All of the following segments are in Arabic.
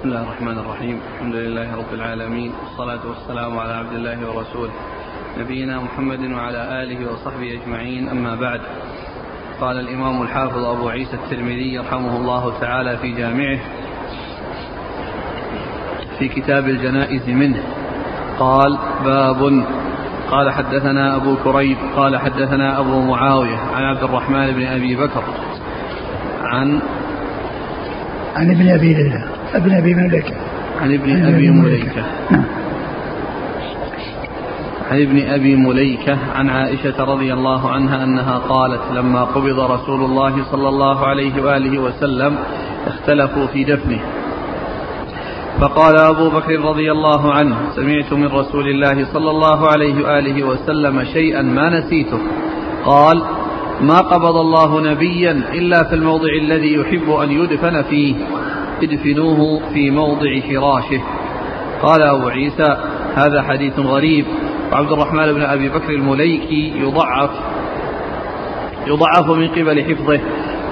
بسم الله الرحمن الرحيم الحمد لله رب العالمين والصلاة والسلام على عبد الله ورسوله نبينا محمد وعلى آله وصحبه أجمعين أما بعد قال الإمام الحافظ أبو عيسى الترمذي رحمه الله تعالى في جامعه في كتاب الجنائز منه قال باب قال حدثنا أبو كريب قال حدثنا أبو معاوية عن عبد الرحمن بن أبي بكر عن عن ابن أبي ليلى. ابن أبي مليكة عن ابن أبي مليكة. نعم. عن ابن أبي مليكة عن عائشة رضي الله عنها أنها قالت لما قبض رسول الله صلى الله عليه وآله وسلم اختلفوا في دفنه. فقال أبو بكر رضي الله عنه سمعت من رسول الله صلى الله عليه وآله وسلم شيئا ما نسيته. قال ما قبض الله نبيا إلا في الموضع الذي يحب أن يدفن فيه. ادفنوه في موضع فراشه. قال أبو عيسى هذا حديث غريب. وعبد الرحمن بن أبي بكر المليكي يضعف يضعف من قبل حفظه.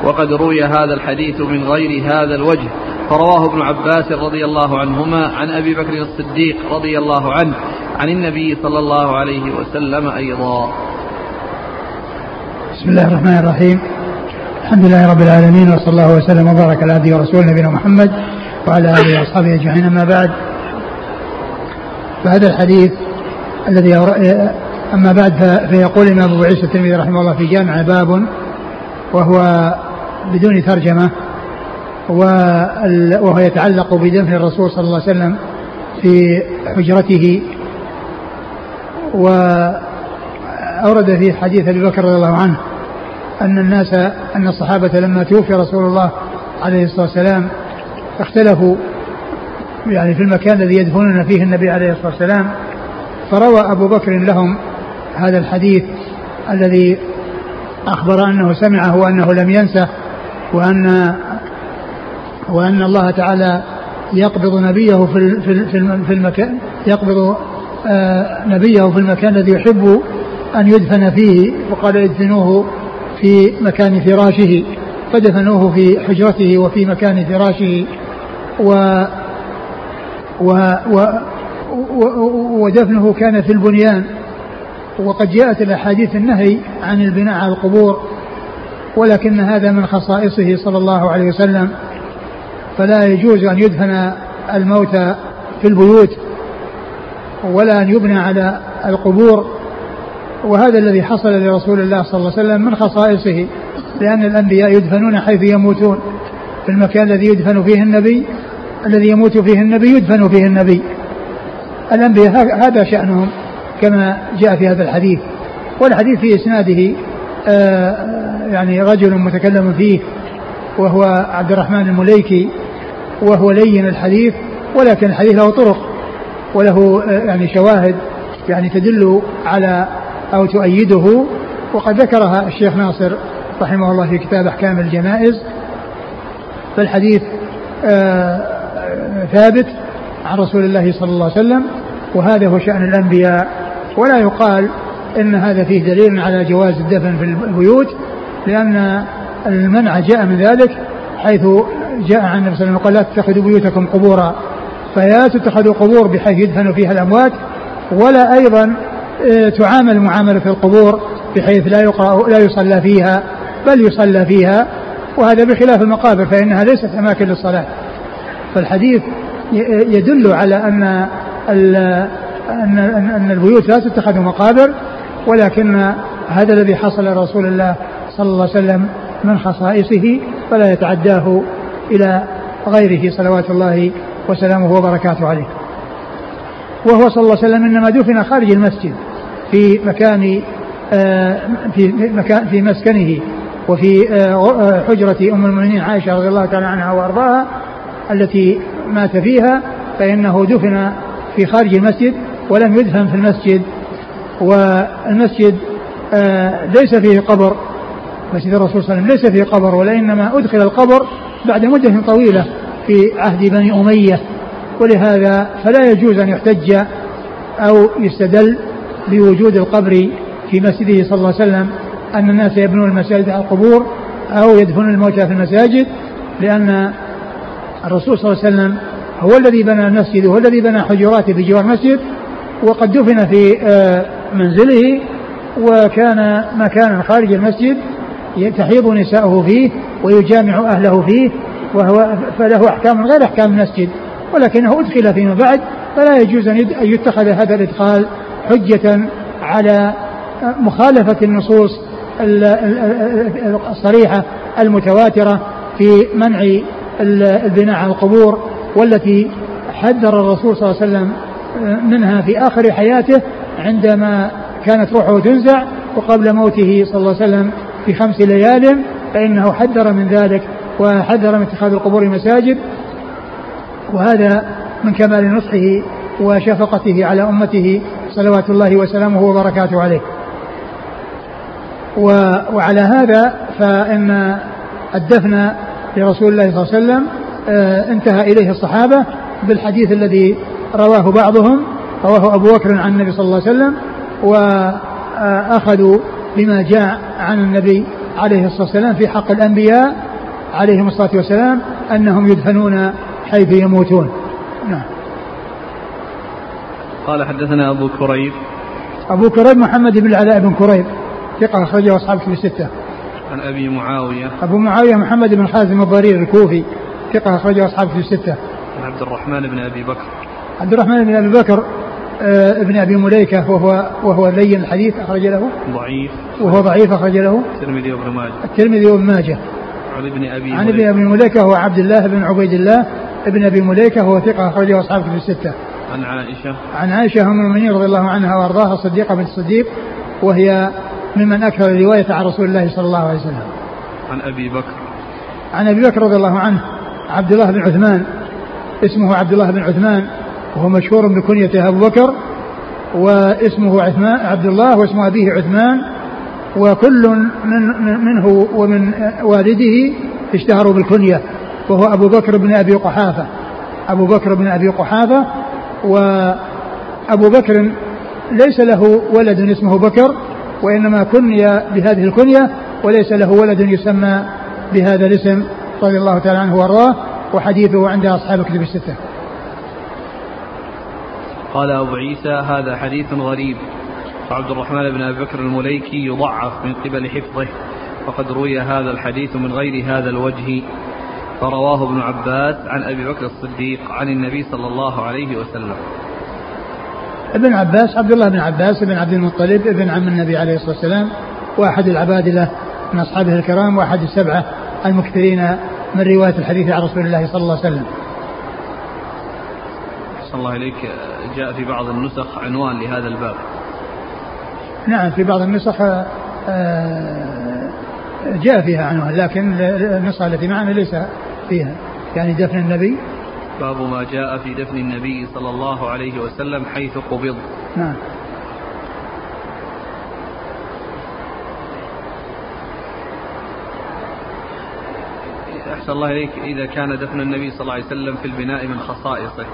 وقد روي هذا الحديث من غير هذا الوجه. فرواه ابن عباس رضي الله عنهما عن أبي بكر الصديق رضي الله عنه عن النبي صلى الله عليه وسلم أيضا. بسم الله الرحمن الرحيم. الحمد لله رب العالمين وصلى الله وسلم وبارك على عبده ورسوله نبينا محمد وعلى آله وأصحابه أجمعين أما بعد. فهذا الحديث الذي أما بعد فيقول الإمام أبو عيسى الترمذي رحمه الله في جامع باب وهو بدون ترجمة وهو يتعلق بدفن الرسول صلى الله عليه وسلم في حجرته. وأورد في حديث أبي بكر رضي الله عنه. أن الناس أن الصحابة لما توفي رسول الله عليه الصلاة والسلام اختلفوا يعني في المكان الذي يدفنون فيه النبي عليه الصلاة والسلام فروى أبو بكر لهم هذا الحديث الذي أخبر أنه سمعه وأنه لم ينسه وأن وأن الله تعالى يقبض نبيه في في المكان يقبض آه، نبيه في المكان الذي يحب أن يدفن فيه وقال ادفنوه في مكان فراشه فدفنوه في حجرته وفي مكان فراشه و و و ودفنه كان في البنيان. وقد جاءت الأحاديث النهي عن البناء على القبور ولكن هذا من خصائصه صلى الله عليه وسلم. فلا يجوز أن يدفن الموتى في البيوت ولا أن يبنى على القبور. وهذا الذي حصل لرسول الله صلى الله عليه وسلم من خصائصه لأن الأنبياء يدفنون حيث يموتون. في المكان الذي يدفن فيه النبي الذي يموت فيه النبي يدفن فيه النبي. الأنبياء هذا شأنهم كما جاء في هذا الحديث. والحديث في إسناده آه، يعني رجل متكلم فيه وهو عبد الرحمن المليكي وهو لين الحديث ولكن الحديث له طرق وله آه، يعني شواهد يعني تدل على أو تؤيده. وقد ذكرها الشيخ ناصر رحمه الله في كتاب أحكام الجنائز. فالحديث آه، ثابت عن رسول الله صلى الله عليه وسلم وهذا هو شأن الأنبياء. ولا يقال إن هذا فيه دليل على جواز الدفن في البيوت لأن المنع جاء من ذلك حيث جاء عن النبي صلى الله عليه وسلم قال لا تتخذوا بيوتكم قبورا. فلا تتخذوا قبور بحيث يدفن فيها الأموات. ولا أيضا تعامل معاملة القبور بحيث لا يقرأ لا يصلى فيها بل يصلى فيها. وهذا بخلاف المقابر فإنها ليست أماكن للصلاة. فالحديث يدل على أن أن أن البيوت لا تتخذ مقابر ولكن هذا الذي حصل لرسول الله صلى الله عليه وسلم من خصائصه فلا يتعداه إلى غيره. صلوات الله وسلامه وبركاته عليه. وهو صلى الله عليه وسلم إنما دفن خارج المسجد. في مكان آه، في مكان في مسكنه وفي آه، حجرة أم المؤمنين عائشة رضي الله تعالى عنها وأرضاها التي مات فيها فإنه دفن في خارج المسجد ولم يدفن في المسجد. والمسجد آه، ليس فيه قبر. مسجد الرسول صلى الله عليه وسلم ليس فيه قبر وإنما أدخل القبر بعد مدة طويلة في عهد بني أمية. ولهذا فلا يجوز أن يحتج أو يستدل بوجود القبر في مسجده صلى الله عليه وسلم أن الناس يبنون المساجد على القبور أو يدفنون الموتى في المساجد لأن الرسول صلى الله عليه وسلم هو الذي بنى المسجد وهو الذي بنى حجراته في جوار المسجد وقد دفن في آه، منزله وكان مكانا خارج المسجد تحيض نساؤه فيه ويجامع أهله فيه وهو فله أحكام غير أحكام المسجد ولكنه أدخل فيما بعد فلا يجوز أن يتخذ هذا الإدخال حجة على مخالفة النصوص الصريحة المتواترة في منع البناء على القبور والتي حذر الرسول صلى الله عليه وسلم منها في آخر حياته عندما كانت روحه تنزع وقبل موته صلى الله عليه وسلم في خمس ليال فإنه حذر من ذلك وحذر من اتخاذ القبور مساجد. وهذا من كمال نصحه وشفقته على أمته صلوات الله وسلامه وبركاته عليه. وعلى هذا فإن الدفن لرسول الله صلى الله عليه وسلم آه، انتهى إليه الصحابة بالحديث الذي رواه بعضهم رواه أبو بكر عن النبي صلى الله عليه وسلم وأخذوا بما جاء عن النبي عليه الصلاة والسلام في حق الأنبياء عليهم الصلاة والسلام أنهم يدفنون حيث يموتون. نعم. قال حدثنا أبو كريب. أبو كريب محمد بن العلاء بن كريب. ثقة أخرجه أصحاب في الستة. عن أبي معاوية. أبو معاوية محمد بن خازم الضرير الكوفي. ثقة أخرجه أصحاب في الستة. عن عبد الرحمن بن أبي بكر. عبد الرحمن بن أبي بكر آه، ابن أبي مليكة وهو وهو لين الحديث أخرج له. ضعيف. وهو ضعيف أخرج له. الترمذي وابن ماجه. الترمذي وابن ماجه. عن ابن أبي عن ابن أبي مليكة هو عبد الله بن عبيد الله ابن أبي مليكة وهو ثقة أخرجه أصحاب في الستة. عن عائشة. عن عائشة أم المؤمنين رضي الله عنها وأرضاها الصديقة بنت الصديق وهي ممن أكثر الرواية عن رسول الله صلى الله عليه وسلم. عن أبي بكر. عن أبي بكر رضي الله عنه عبد الله بن عثمان اسمه عبد الله بن عثمان وهو مشهور بكنيته أبو بكر واسمه عثمان عبد الله واسم أبيه عثمان وكل من منه ومن والده اشتهروا بالكنية وهو أبو بكر بن أبي قحافة. أبو بكر بن أبي قحافة وأبو بكر ليس له ولد اسمه بكر وإنما كني بهذه الكنية وليس له ولد يسمى بهذا الاسم رضي الله تعالى عنه وأرضاه وحديثه عند أصحاب كتب الستة. قال أبو عيسى هذا حديث غريب. وعبد الرحمن بن أبي بكر المليكي يضعف من قبل حفظه وقد روي هذا الحديث من غير هذا الوجه. فرواه ابن عباس عن أبي بكر الصديق عن النبي صلى الله عليه وسلم. ابن عباس عبد الله بن عباس بن عبد المطلب ابن عم النبي عليه الصلاة والسلام وأحد العبادلة من أصحابه الكرام وأحد السبعة المكثرين من رواية الحديث عن رسول الله صلى الله عليه وسلم. أحسن الله إليك. جاء في بعض النسخ عنوان لهذا الباب. نعم في بعض النسخ آه، جاء فيها عنوان لكن النسخة التي معنا ليس فيها. يعني دفن النبي؟ باب ما جاء في دفن النبي صلى الله عليه وسلم حيث قبض. نعم. أحسن الله إليك. إذا كان دفن النبي صلى الله عليه وسلم في البناء من خصائصه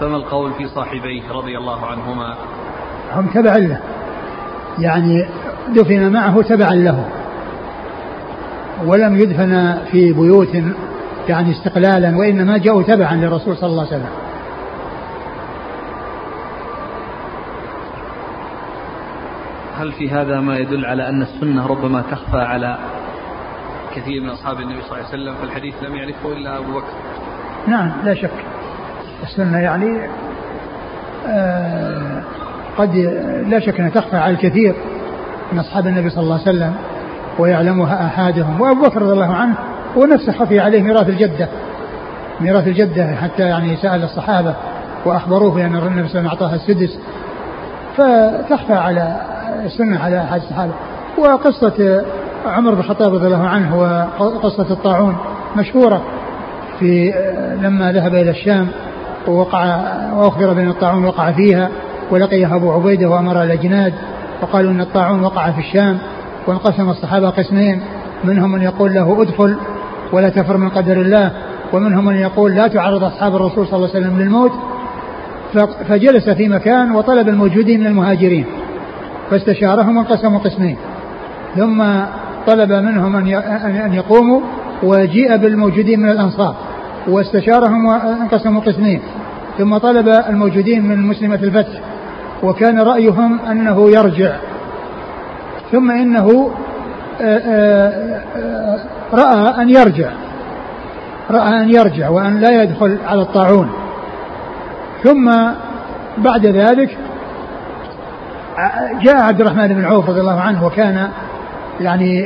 فما القول في صاحبيه رضي الله عنهما؟ هم تبعا له. يعني دفن معه تبعا له. ولم يدفن في بيوت يعني استقلالا وإنما جاءوا تبعا للرسول صلى الله عليه وسلم. هل في هذا ما يدل على أن السنة ربما تخفى على كثير من أصحاب النبي صلى الله عليه وسلم فالحديث لم يعرفه إلا أبو بكر؟ نعم لا شك. السنة يعني آه قد لا شك أنها تخفى على الكثير من أصحاب النبي صلى الله عليه وسلم ويعلمها أحدهم. وأبو بكر رضي الله عنه هو نفسه خفي عليه ميراث الجدة. ميراث الجدة حتى يعني سأل الصحابة وأخبروه بأن النبي صلى الله عليه وسلم أعطاها السدس. فتخفى على السنة على أحد الصحابة. وقصة عمر بن الخطاب رضي الله عنه وقصة الطاعون مشهورة في لما ذهب إلى الشام ووقع وأخبر بأن الطاعون وقع فيها ولقيه أبو عبيدة وأمر الأجناد وقالوا أن الطاعون وقع في الشام. وانقسم الصحابة قسمين منهم من يقول له ادخل ولا تفر من قدر الله. ومنهم من يقول لا تعرض أصحاب الرسول صلى الله عليه وسلم للموت. فجلس في مكان وطلب الموجودين من المهاجرين. فاستشارهم وانقسموا قسمين. ثم طلب منهم أن يقوموا وجيء بالموجودين من الأنصار. واستشارهم وانقسموا قسمين. ثم طلب الموجودين من مسلمة الفتح. وكان رأيهم أنه يرجع. ثم إنه آه، آه، آه، رأى أن يرجع. رأى أن يرجع وأن لا يدخل على الطاعون. ثم بعد ذلك جاء عبد الرحمن بن عوف رضي الله عنه وكان يعني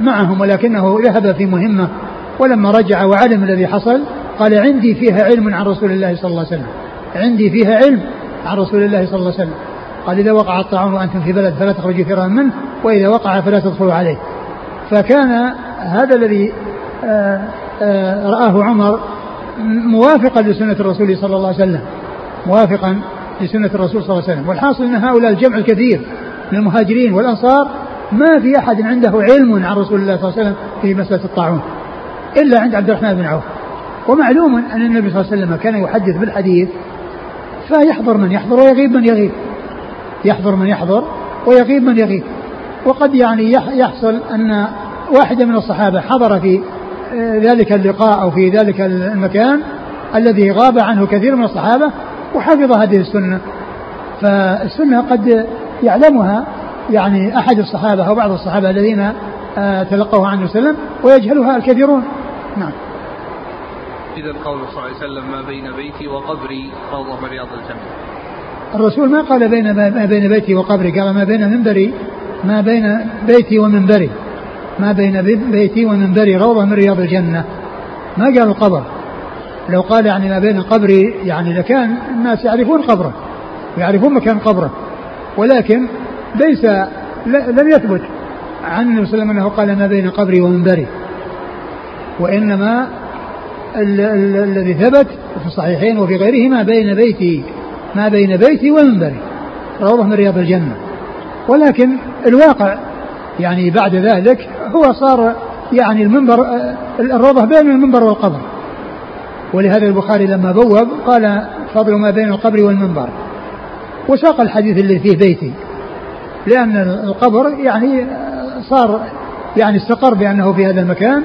معهم ولكنه ذهب في مهمة ولما رجع وعلم الذي حصل قال عندي فيها علم عن رسول الله صلى الله عليه وسلم. عندي فيها علم عن رسول الله صلى الله عليه وسلم. قال إذا وقع الطاعون وأنتم في بلد فلا تخرجوا فرارا منه وإذا وقع فلا تدخلوا عليه. فكان هذا الذي آه، آه، رآه عمر موافقا لسنة الرسول صلى الله عليه وسلم. موافقا لسنة الرسول صلى الله عليه وسلم. والحاصل أن هؤلاء الجمع الكثير من المهاجرين والأنصار ما في أحد عنده علم عن رسول الله صلى الله عليه وسلم في مسألة الطاعون إلا عند عبد الرحمن بن عوف. ومعلوم أن النبي صلى الله عليه وسلم كان يحدث بالحديث فيحضر من يحضر ويغيب من يغيب. يحضر من يحضر ويغيب من يغيب. وقد يعني يحصل أن واحدا من الصحابة حضر في آه، ذلك اللقاء أو في ذلك المكان الذي غاب عنه كثير من الصحابة وحفظ هذه السنة. فالسنة قد يعلمها يعني أحد الصحابة أو بعض الصحابة الذين آه، تلقوها عنه وسلم ويجهلها الكثيرون. نعم. إذا قول صلى الله عليه وسلم ما بين بيتي وقبري روضة من رياض الجنة الرسول ما قال بين ما بين بيتي وقبري قال ما بين منبري ما بين بيتي ومنبري. ما بين بيتي ومنبري روضة من رياض الجنة. ما قال القبر. لو قال يعني ما بين قبري يعني لكان الناس يعرفون قبره يعرفون مكان قبره. ولكن ليس لم يثبت عن النبي صلى الله عليه وسلم أنه قال ما بين قبري ومنبري. وإنما الذي ثبت في الصحيحين وفي غيرهما بين بيتي ما بين بيتي ومنبري. روضة من رياض الجنة. ولكن الواقع يعني بعد ذلك هو صار يعني المنبر الروضة بين المنبر والقبر. ولهذا البخاري لما بوب قال فضل ما بين القبر والمنبر. وساق الحديث اللي فيه بيتي لأن القبر يعني صار يعني استقر بأنه في هذا المكان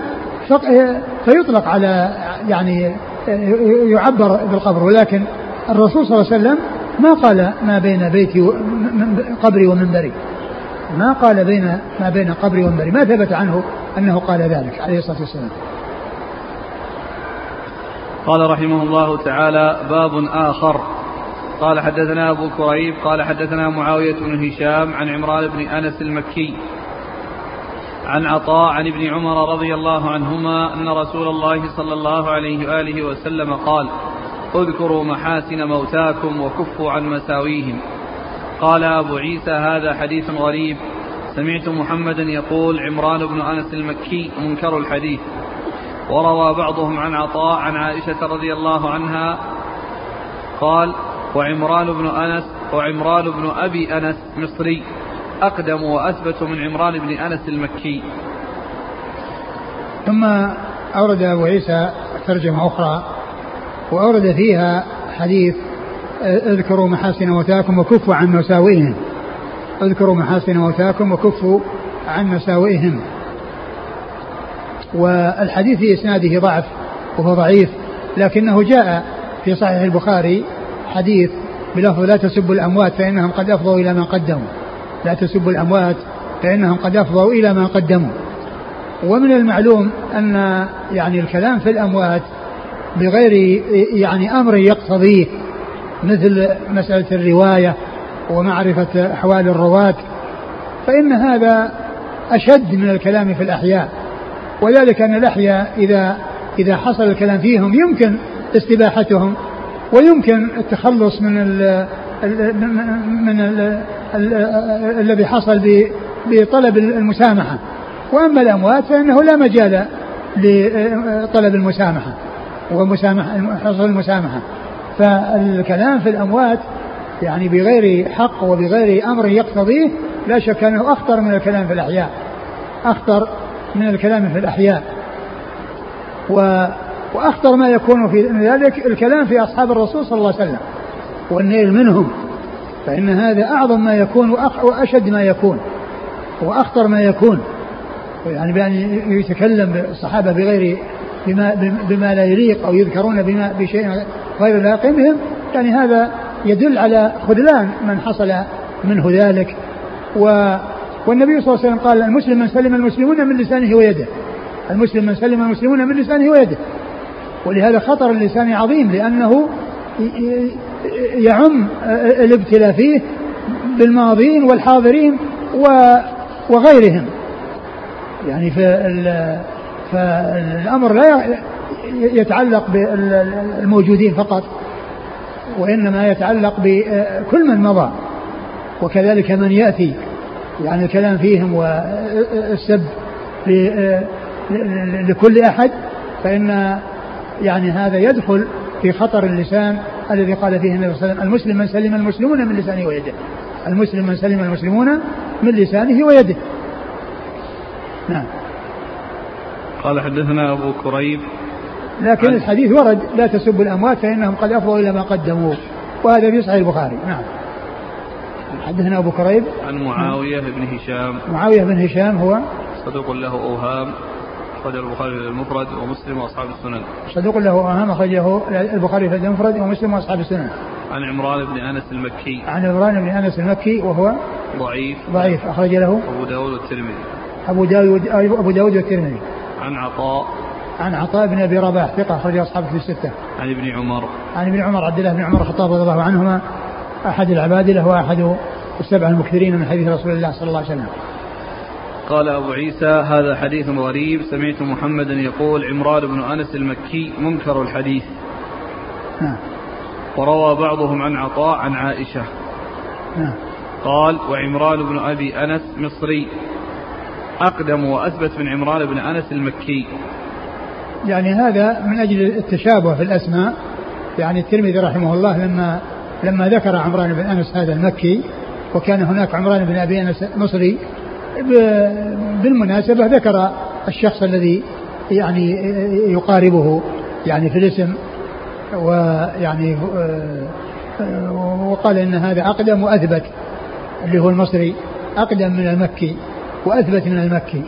فيطلق على يعني يعبر بالقبر. ولكن الرسول صلى الله عليه وسلم ما قال ما بين بيتي قبري ومنبري. ما قال بين ما بين قبري ومنبري ما ثبت عنه أنه قال ذلك عليه الصلاة والسلام. قال رحمه الله تعالى باب آخر. قال حدثنا أبو كريب قال حدثنا معاوية بن هشام عن عمران بن أنس المكي عن عطاء عن ابن عمر رضي الله عنهما أن رسول الله صلى الله عليه وآله وسلم قال اذكروا محاسن موتاكم وكفوا عن مساويهم. قال أبو عيسى هذا حديث غريب. سمعت محمدا يقول عمران بن أنس المكي منكر الحديث. وروى بعضهم عن عطاء عن عائشة رضي الله عنها. قال وعمران بن أنس وعمران بن أبي أنس مصري. أقدم وأثبت من عمران بن أنس المكي. ثم أورد أبو عيسى ترجمة أخرى وأورد فيها حديث اذكروا محاسن موتاكم وكفوا عن مساوئهم. اذكروا محاسن موتاكم وكفوا عن مساوئهم. والحديث في إسناده ضعف وهو ضعيف لكنه جاء في صحيح البخاري حديث بلفظ لا تسبوا الأموات فإنهم قد أفضوا إلى ما قدموا. لا تسبوا الأموات فإنهم قد أفضوا إلى ما قدموا. ومن المعلوم أن يعني الكلام في الأموات بغير يعني أمر يقتضيه مثل مسألة الرواية ومعرفة أحوال الرواة فإن هذا أشد من الكلام في الأحياء. وذلك أن الأحياء إذا إذا حصل الكلام فيهم يمكن استباحتهم ويمكن التخلص من ال من ال الذي حصل بطلب المسامحة. وأما الأموات فإنه لا مجال لطلب المسامحة ومسامحة حصل المسامحة. فالكلام في الأموات يعني بغير حق وبغير أمر يقتضيه لا شك أنه أخطر من الكلام في الأحياء أخطر من الكلام في الأحياء. و وأخطر ما يكون في ذلك الكلام في أصحاب الرسول صلى الله عليه وسلم والنيل منهم فإن هذا أعظم ما يكون وأشد ما يكون وأخطر ما يكون. يعني بأن يتكلم الصحابة بغير بما, بما لا يليق أو يذكرون بما بشيء غير لائق بهم يعني هذا يدل على خذلان من حصل منه ذلك. و والنبي صلى الله عليه وسلم قال المسلم من سلم المسلمون من لسانه ويده. المسلم من سلم المسلمون من لسانه ويده. ولهذا خطر اللسان عظيم لأنه يعم الابتلاء فيه بالماضين والحاضرين وغيرهم. يعني فالأمر لا يتعلق بالموجودين فقط وإنما يتعلق بكل من مضى وكذلك من يأتي يعني الكلام فيهم والسب لكل أحد فإن يعني هذا يدخل في خطر اللسان الذي قال فيه النبي صلى الله عليه وسلم المسلم من سلم المسلمون من لسانه ويده المسلم من سلم المسلمون من لسانه ويده. نعم. قال حدثنا أبو كريب. لكن عن... الحديث ورد لا تسبوا الأموات فإنهم قد أفضوا إلى ما قدموا وهذا في صحيح البخاري. نعم. حدثنا أبو كريب. عن معاوية بن هشام. معاوية بن هشام هو صدوق له أوهام أخرجه البخاري في المفرد ومسلم وأصحاب السنن. صدوق له أوهام أخرجه البخاري في المفرد ومسلم وأصحاب السنن. عن عمران بن أنس المكي. عن عمران بن أنس المكي وهو ضعيف. ضعيف أخرج له أبو داود والترمذي. أبو داود أبو داود والترمذي. عن عطاء عن عطاء بن أبي رباح ثقة أخرج أصحابه في الستة. عن ابن عمر. عن ابن عمر عبد الله بن عمر الخطاب رضي الله عنهما أحد العبادله وأحد السبعة المكثرين من حديث رسول الله صلى الله عليه وسلم. قال أبو عيسى هذا حديث غريب سمعت محمدا يقول عمران بن أنس المكي منكر الحديث نعم وروى بعضهم عن عطاء عن عائشة نعم قال وعمران بن أبي أنس مصري أقدم وأثبت من عمران بن أنس المكي. يعني هذا من أجل التشابه في الأسماء. يعني الترمذي رحمه الله لما لما ذكر عمران بن أنس هذا المكي وكان هناك عمران بن أبي أنس مصري بالمناسبة ذكر الشخص الذي يعني يقاربه يعني في الاسم ويعني وقال إن هذا أقدم وأثبت اللي هو المصري أقدم من المكي. وأثبت من المكي.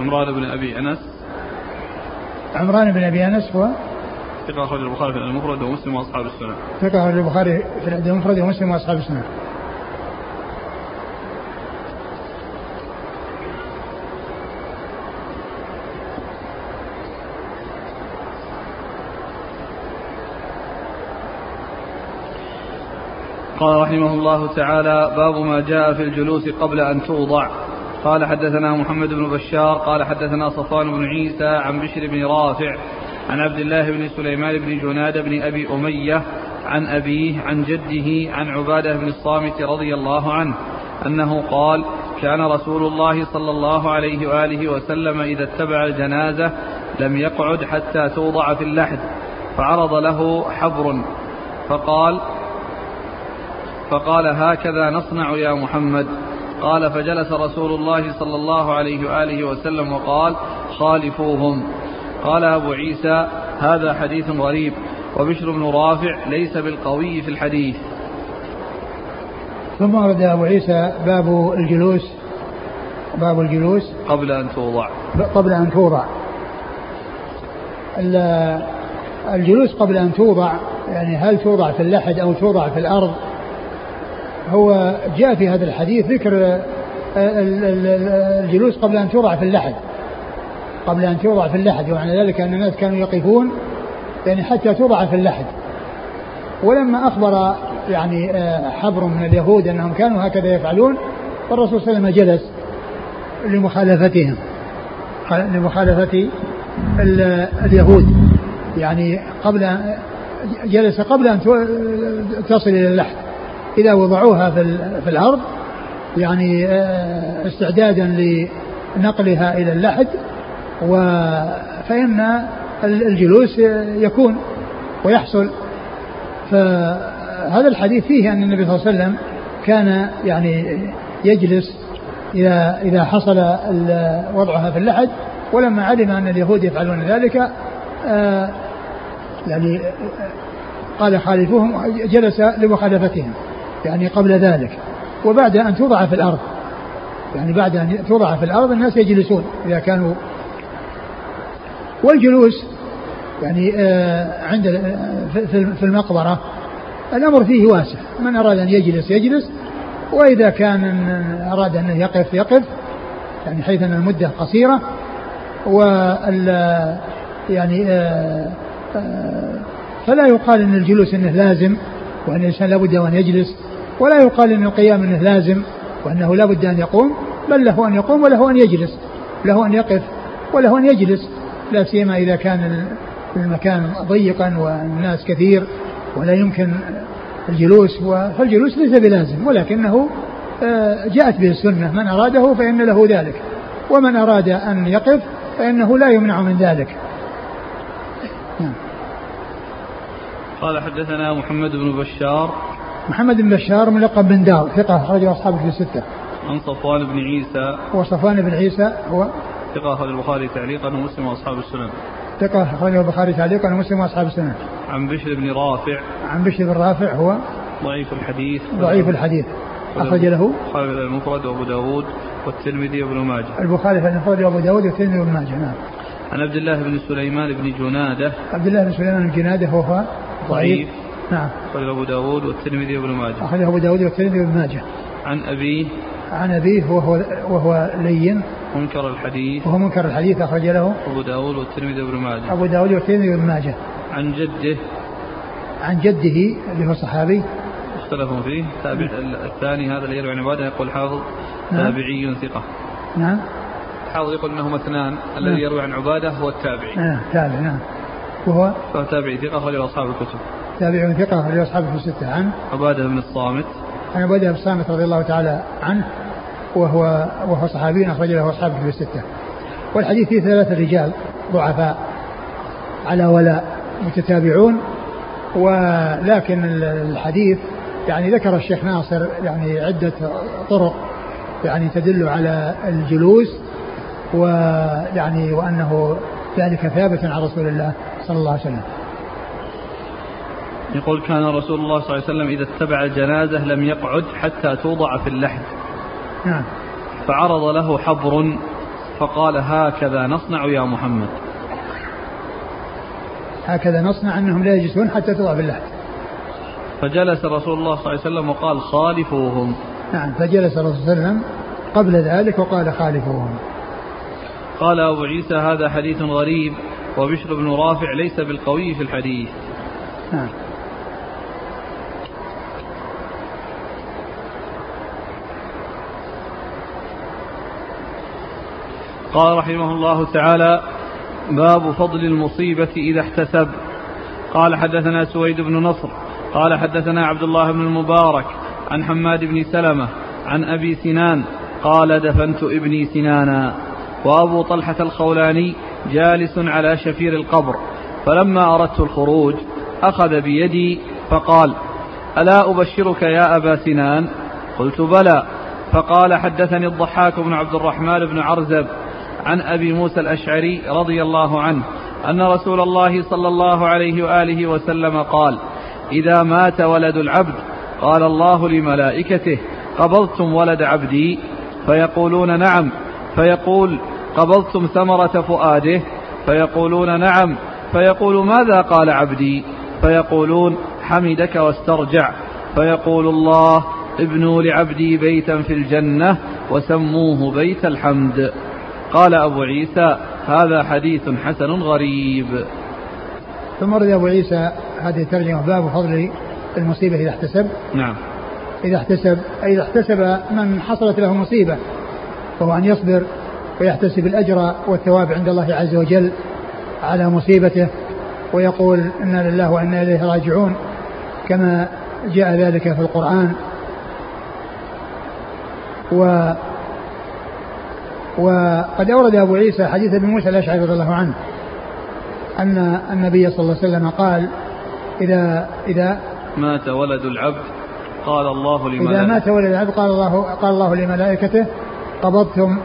عمران بن أبي أنس. عمران بن أبي أنس هو ثقة أخرج البخاري في المفرد ومسلم وأصحاب السنة. ثقة أخرج البخاري في المفرد ومسلم وأصحاب السنة. قال رحمه الله تعالى باب ما جاء في الجلوس قبل أن توضع. قال حدثنا محمد بن بشار قال حدثنا صفوان بن عيسى عن بشر بن رافع عن عبد الله بن سليمان بن جناد بن أبي أمية عن أبيه عن جده عن عبادة بن الصامت رضي الله عنه أنه قال كان رسول الله صلى الله عليه وآله وسلم إذا اتبع الجنازة لم يقعد حتى توضع في اللحد فعرض له حبر فقال فقال هكذا نصنع يا محمد. قال فجلس رسول الله صلى الله عليه وآله وسلم وقال خالفوهم. قال أبو عيسى هذا حديث غريب. وبشر بن رافع ليس بالقوي في الحديث. ثم ورد أبو عيسى باب الجلوس. باب الجلوس. قبل أن توضع. قبل أن توضع. الجلوس قبل أن توضع يعني هل توضع في اللحد أو توضع في الأرض؟ هو جاء في هذا الحديث ذكر الجلوس قبل أن توضع في اللحد. قبل أن توضع في اللحد ومعنى ذلك أن الناس كانوا يقفون يعني حتى توضع في اللحد. ولما أخبر يعني آه، حبر من اليهود أنهم كانوا هكذا يفعلون فالرسول صلى الله عليه وسلم جلس لمخالفتهم لمخالفة اليهود. يعني قبل جلس قبل أن تصل إلى اللحد. إذا وضعوها في الأرض يعني آه، استعدادا لنقلها إلى اللحد فإن الجلوس يكون ويحصل. فهذا الحديث فيه أن النبي صلى الله عليه وسلم كان يعني يجلس إذا إذا حصل وضعها في اللحد ولما علم أن اليهود يفعلون ذلك آه، يعني قال خالفوهم جلس لمخالفتهم. يعني قبل ذلك وبعد أن توضع في الأرض. يعني بعد أن توضع في الأرض الناس يجلسون إذا كانوا. والجلوس يعني آه، عند آه، في المقبرة الأمر فيه واسع. من أراد أن يجلس يجلس. وإذا كان أراد أن يقف يقف. يعني حيث أن المدة قصيرة. وال يعني آه، فلا يقال أن الجلوس أنه لازم وأن الإنسان لابد أن يجلس. ولا يقال أن القيام أنه لازم وأنه لابد أن يقوم بل له أن يقوم وله أن يجلس له أن يقف وله أن يجلس لا سيما إذا كان المكان ضيقا والناس كثير ولا يمكن الجلوس فالجلوس ليس بلازم ولكنه آه، جاءت به السنة من أراده فإن له ذلك ومن أراد أن يقف فإنه لا يمنع من ذلك نعم. قال حدثنا محمد بن بشار محمد بن بشار ملقب بن دار ثقة أخرجه أصحابه في الستة. عن صفوان بن عيسى وصفوان بن عيسى هو ثقة أخرج البخاري تعليقا ومسلم وأصحاب السنن. ثقة أخرجه البخاري تعليقا ومسلم وأصحاب السنن. عن بشر بن رافع. عن بشر بن رافع هو ضعيف الحديث. ضعيف الحديث. أخرج له البخاري المفرد وأبو داود والترمذي وابن ماجه. البخاري في المفرد وأبو داود والترمذي وابن ماجه نعم. عن عبد الله بن سليمان بن جنادة. عبد الله بن سليمان بن جنادة هو ضعيف. نعم. أخرجه أبو داود والترمذي وابن ماجه. أخرجه أبو داود والترمذي وابن ماجه. عن أبيه. عن أبيه وهو وهو لين. منكر الحديث. وهو منكر الحديث أخرج له. أبو داود والترمذي وابن ماجه. أبو داود والترمذي وابن ماجه. عن جده. عن جده اللي هو صحابي. اختلفوا فيه تابع الثاني هذا اللي يروي عن عبادة يقول حافظ نعم. تابعي ثقة. نعم. حافظ يقول انهما اثنان الذي نعم. يروي عن عبادة هو التابعي. نعم تابع نعم. وهو فهو تابعي ثقة أخرجه أصحاب الكتب. تابع ثقة أخرجه أصحاب الكتب الستة عن عبادة بن الصامت. عن عبادة بن الصامت رضي الله تعالى عنه وهو وهو صحابي أخرج له أصحاب الكتب الستة. والحديث فيه ثلاثة رجال ضعفاء على ولاء متتابعون ولكن الحديث يعني ذكر الشيخ ناصر يعني عدة طرق يعني تدل على الجلوس ويعني وأنه ذلك ثابت عن رسول الله صلى الله عليه وسلم يقول كان رسول الله صلى الله عليه وسلم إذا اتبع الجنازة لم يقعد حتى توضع في اللحد. نعم. فعرض له حبر فقال هكذا نصنع يا محمد. هكذا نصنع أنهم لا يجلسون حتى توضع في اللحد. فجلس رسول الله صلى الله عليه وسلم وقال خالفوهم. نعم فجلس الرسول صلى الله عليه وسلم قبل ذلك وقال خالفوهم. قال أبو عيسى هذا حديث غريب وبشر بن رافع ليس بالقوي في الحديث. نعم. قال رحمه الله تعالى باب فضل المصيبة إذا احتسب. قال حدثنا سويد بن نصر قال حدثنا عبد الله بن المبارك عن حماد بن سلمة عن أبي سنان قال دفنت ابني سنانا. وأبو طلحة الخولاني جالس على شفير القبر فلما أردت الخروج أخذ بيدي فقال ألا أبشرك يا أبا سنان؟ قلت بلى. فقال حدثني الضحاك بن عبد الرحمن بن عرزب عن أبي موسى الأشعري رضي الله عنه أن رسول الله صلى الله عليه وآله وسلم قال إذا مات ولد العبد قال الله لملائكته قبضتم ولد عبدي؟ فيقولون نعم. فيقول قبضتم ثمرة فؤاده؟ فيقولون نعم. فيقول ماذا قال عبدي؟ فيقولون حمدك واسترجع. فيقول الله ابنوا لعبدي بيتا في الجنة وسموه بيت الحمد. قال أبو عيسى هذا حديث حسن غريب. ثم رد أبو عيسى هذه الترجمة باب فضل المصيبة إذا احتسب. نعم. إذا احتسب أي إذا احتسب من حصلت له مصيبة وهو أن يصبر ويحتسب الأجر والثواب عند الله عز وجل على مصيبته ويقول إنا لله وإنا إليه راجعون كما جاء ذلك في القرآن. و وقد أورد أبو عيسى حديث ابن موسى الأشعري رضي الله عنه أن النبي صلى الله عليه وسلم قال إذا إذا مات ولد العبد قال الله لملائكته. إذا مات ولد العبد قال الله قال الله لملائكته قبضتم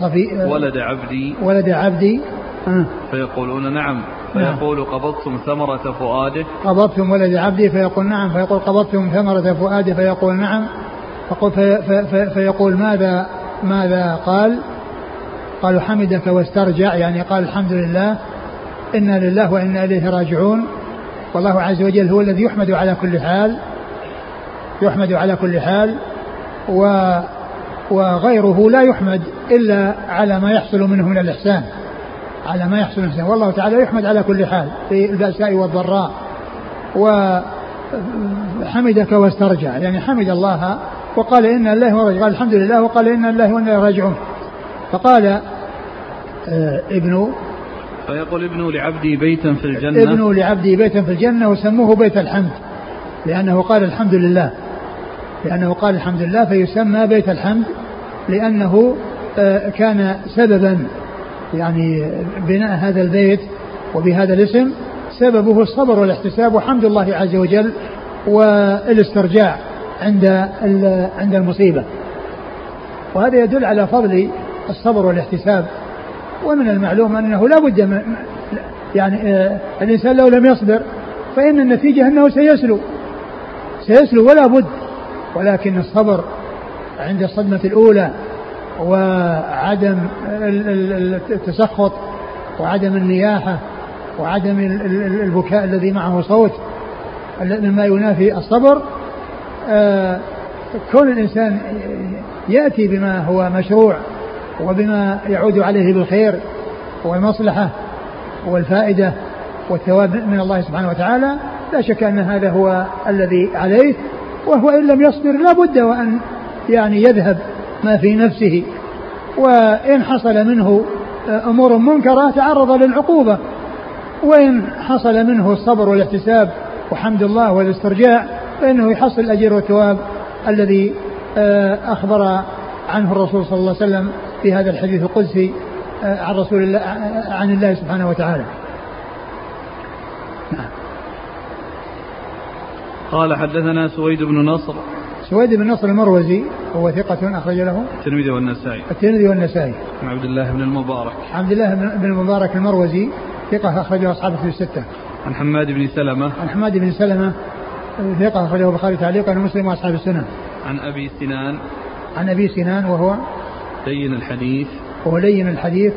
صفي ولد عبدي. ولد عبدي. آه. فيقولون نعم. فيقول قبضتم ثمرة فؤاده. قبضتم ولد عبدي فيقول نعم. فيقول قبضتم ثمرة فؤاده فيقول نعم. فيقول ماذا ماذا قال؟ قالوا حمدك واسترجع يعني قال الحمد لله إنا لله وإنا إليه راجعون. والله عز وجل هو الذي يحمد على كل حال يحمد على كل حال و وغيره لا يحمد إلا على ما يحصل منه من الإحسان على ما يحصل من الإحسان. والله تعالى يحمد على كل حال في البأساء والضراء. وحمدك واسترجع يعني حمد الله وقال إن الله قال الحمد لله وقال إن الله وإنا راجعون. فقال ابن فيقول ابن لعبدي بيتا في الجنة. ابن لعبدي بيتا في الجنة وسموه بيت الحمد لأنه قال الحمد لله. لأنه قال الحمد لله فيسمى بيت الحمد لأنه آه، كان سببا يعني بناء هذا البيت وبهذا الاسم سببه الصبر والاحتساب وحمد الله عز وجل والاسترجاع عند عند المصيبة. وهذا يدل على فضل الصبر والاحتساب. ومن المعلوم أنه لا بد من يعني آه، الإنسان لو لم يصبر فإن النتيجة أنه سيسلو. سيسلو ولا بد ولكن الصبر عند الصدمة الأولى وعدم التسخط وعدم النياحة وعدم البكاء الذي معه صوت مما ينافي الصبر آه، كون الإنسان يأتي بما هو مشروع وبما يعود عليه بالخير والمصلحة والفائدة والثواب من الله سبحانه وتعالى لا شك أن هذا هو الذي عليه وهو إن لم يصبر لا بد وأن يعني يذهب ما في نفسه. وإن حصل منه أمور منكرة تعرض للعقوبة. وإن حصل منه الصبر والاحتساب وحمد الله والاسترجاع فإنه يحصل الأجر والثواب الذي آه، أخبر عنه الرسول صلى الله عليه وسلم. في هذا الحديث القدسي آه، عن رسول الله عن الله سبحانه وتعالى. نعم. قال حدثنا سويد بن نصر. سويد بن نصر المروزي هو ثقة أخرج له. الترمذي والنسائي. الترمذي والنسائي. عن عبد الله بن المبارك. عبد الله بن المبارك المروزي ثقة أخرجه أصحابه في الستة. عن حماد بن سلمة. عن حماد بن سلمة ثقة أخرجه البخاري تعليقا ومسلم وأصحاب السنن عن أبي سنان. عن أبي سنان وهو لين الحديث. وهو لين الحديث.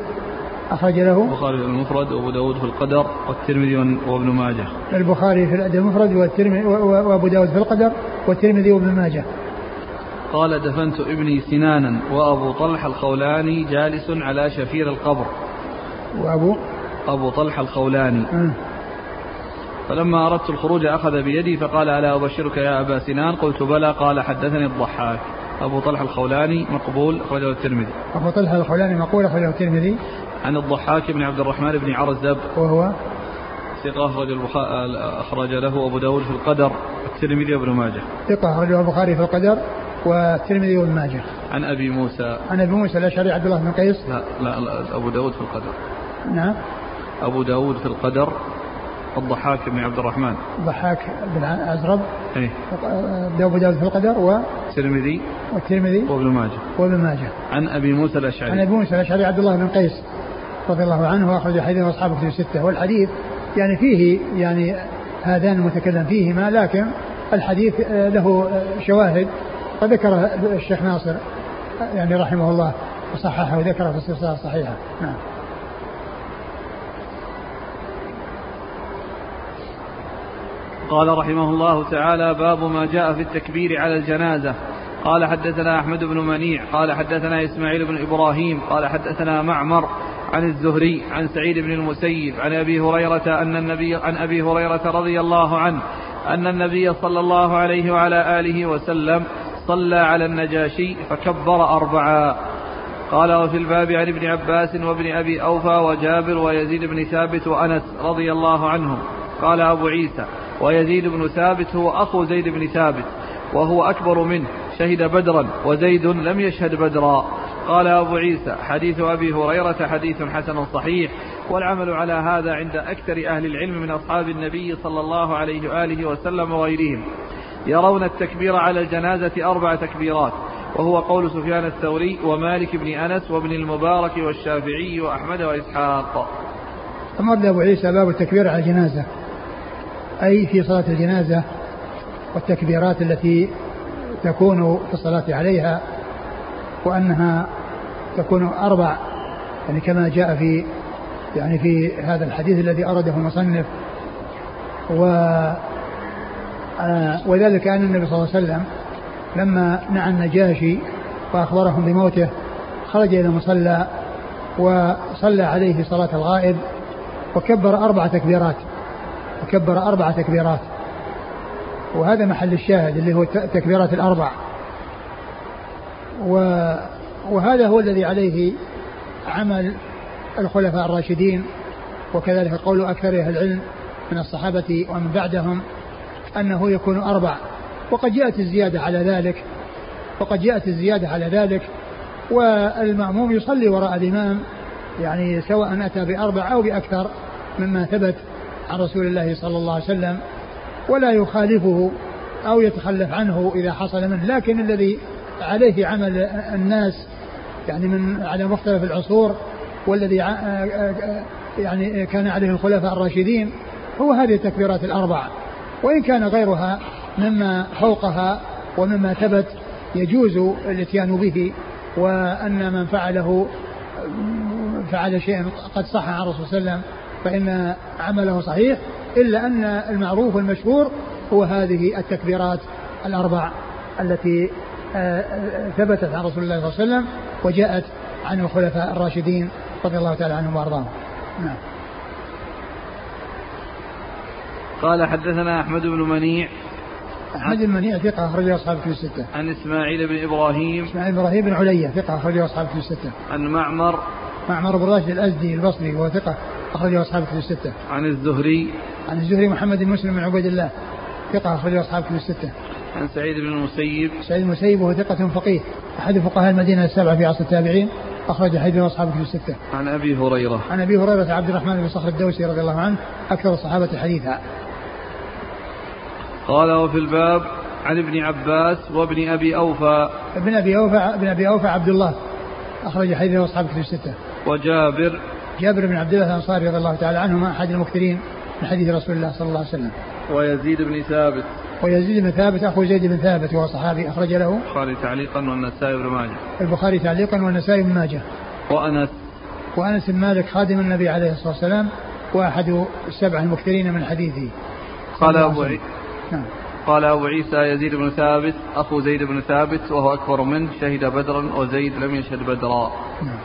أخرج له. البخاري في المفرد وأبو داود في القدر والترمذي وابن ماجه. البخاري في الأدب المفرد والترمذي وأبو داود في القدر والترمذي وابن ماجه. قال دفنت ابني سنانا وأبو طلحة الخولاني جالس على شفير القبر. وأبو؟ أبو طلحة الخولاني. م. فلما أردت الخروج أخذ بيدي فقال ألا أبشرك يا أبا سنان؟ قلت بلى. قال حدثني الضحاك. أبو طلحة الخولاني مقبول أخرجه الترمذي. أبو طلحة الخولاني مقبول أخرجه الترمذي. عن الضحاك بن عبد الرحمن بن عرزب. وهو؟ ثقة أخرج أخرج له أبو داود في القدر والترمذي وابن ماجه. ثقة أخرجه البخاري في القدر والترمذي وابن ماجه. عن أبي موسى. عن أبي موسى الأشعري عبد الله بن قيس. لا, لا, لا أبو داود في القدر. نعم. أبو داود في القدر. الضحاك بن عبد الرحمن. الضحاك بن أزرب إيه. أبو داود في القدر و الترمذي. والترمذي. وابن ماجه. وابن ماجه. عن أبي موسى الأشعري. عن أبي موسى الأشعري عبد الله بن قيس رضي الله عنه وأخرج حديث أصحابه في الستة والحديث يعني فيه يعني هذان المتكلم فيهما لكن الحديث له شواهد. وذكر الشيخ ناصر يعني رحمه الله وصححه وذكره في السلسلة الصحيحة. نعم. قال رحمه الله تعالى باب ما جاء في التكبير على الجنازة. قال حدثنا أحمد بن منيع قال حدثنا إسماعيل بن إبراهيم قال حدثنا معمر عن الزهري عن سعيد بن المسيب عن أبي هريرة أن النبي عن أبي هريرة رضي الله عنه أن النبي صلى الله عليه وعلى آله وسلم صلى على النجاشي فكبر أربعا. قال وفي الباب عن ابن عباس وابن أبي أوفى وجابر ويزيد بن ثابت وأنس رضي الله عنهم. قال أبو عيسى ويزيد بن ثابت هو أخو زيد بن ثابت وهو أكبر منه شهد بدرا وزيد لم يشهد بدرا. قال أبو عيسى حديث أبي هريرة حديث حسن صحيح والعمل على هذا عند أكثر أهل العلم من أصحاب النبي صلى الله عليه وآله وسلم وغيرهم. يرون التكبير على الجنازة أربع تكبيرات وهو قول سفيان الثوري ومالك بن أنس وابن المبارك والشافعي وأحمد وإسحاق. ثم أبو عيسى باب التكبير على الجنازة. أي في صلاة الجنازة والتكبيرات التي تكون في الصلاة عليها وأنها تكون أربع يعني كما جاء في يعني في هذا الحديث الذي أرده المصنف. و آه، وذلك أن النبي صلى الله عليه وسلم لما نعى النجاشي وأخبرهم بموته خرج إلى المصلى وصلى عليه صلاة الغائب وكبر أربع تكبيرات. وكبر أربع تكبيرات. وهذا محل الشاهد اللي هو التكبيرات الأربع. وهذا هو الذي عليه عمل الخلفاء الراشدين وكذلك قول أكثر أهل العلم من الصحابة ومن بعدهم أنه يكون أربع. وقد جاءت الزيادة على ذلك. وقد جاءت الزيادة على ذلك. والمأموم يصلي وراء الإمام يعني سواء أتى بأربع أو بأكثر مما ثبت. عن رسول الله صلى الله عليه وسلم ولا يخالفه أو يتخلف عنه إذا حصل منه لكن الذي عليه عمل الناس يعني من على مختلف العصور والذي يعني كان عليه الخلفاء الراشدين هو هذه التكبيرات الأربع. وإن كان غيرها مما فوقها ومما ثبت يجوز الاتيان به وأن من فعله فعل شيئا قد صح عن الرسول صلى الله عليه وسلم. فإن عمله صحيح إلا أن المعروف والمشهور هو هذه التكبيرات الأربع التي آه، آه، ثبتت عن رسول الله صلى الله عليه وسلم وجاءت عن الخلفاء الراشدين رضي الله تعالى عنهم وأرضاهم. نعم. قال حدثنا أحمد بن منيع أحمد بن منيع ثقة أخرجه أصحاب في الستة. عن إسماعيل بن إبراهيم إسماعيل بن إبراهيم بن عليا ثقة أخرجه أصحاب في الستة. عن معمر معمر بن راشد الأزدي البصري وهو ثقة أخرجه أصحاب في الستة. عن الزهري عن الزهري محمد بن مسلم بن عبيد الله ثقة أخرجه أصحاب في الستة. عن سعيد بن المسيب سعيد بن المسيب وهو ثقة فقيه أحد فقهاء المدينة السبعة في عصر التابعين أخرج حديث أصحابه في الستة. عن أبي هريرة. عن أبي هريرة عبد الرحمن بن صخر الدوسي رضي الله عنه أكثر الصحابة حديثا. قال وفي الباب عن ابن عباس وابن أبي أوفى ابن أبي أوفى ابن أبي أوفى عبد الله أخرج حديثه أصحاب كتب الستة وجابر جابر بن عبد الله الأنصاري رضي الله تعالى عنهما أحد المكثرين من حديث رسول الله صلى الله عليه وسلم. ويزيد بن ثابت. ويزيد بن ثابت أخو زيد بن ثابت وهو صحابي أخرج له البخاري تعليقا والنسائي بن ماجه. البخاري تعليقا والنسائي بن ماجه. وأنس. وأنس بن مالك خادم النبي عليه الصلاة والسلام وأحد السبع المكثرين من حديثه. قال أبو عيسى نعم. قال أبو عيسى يزيد بن ثابت أخو زيد بن ثابت وهو أكبر منه شهد بدرا وزيد لم يشهد بدرا. نعم.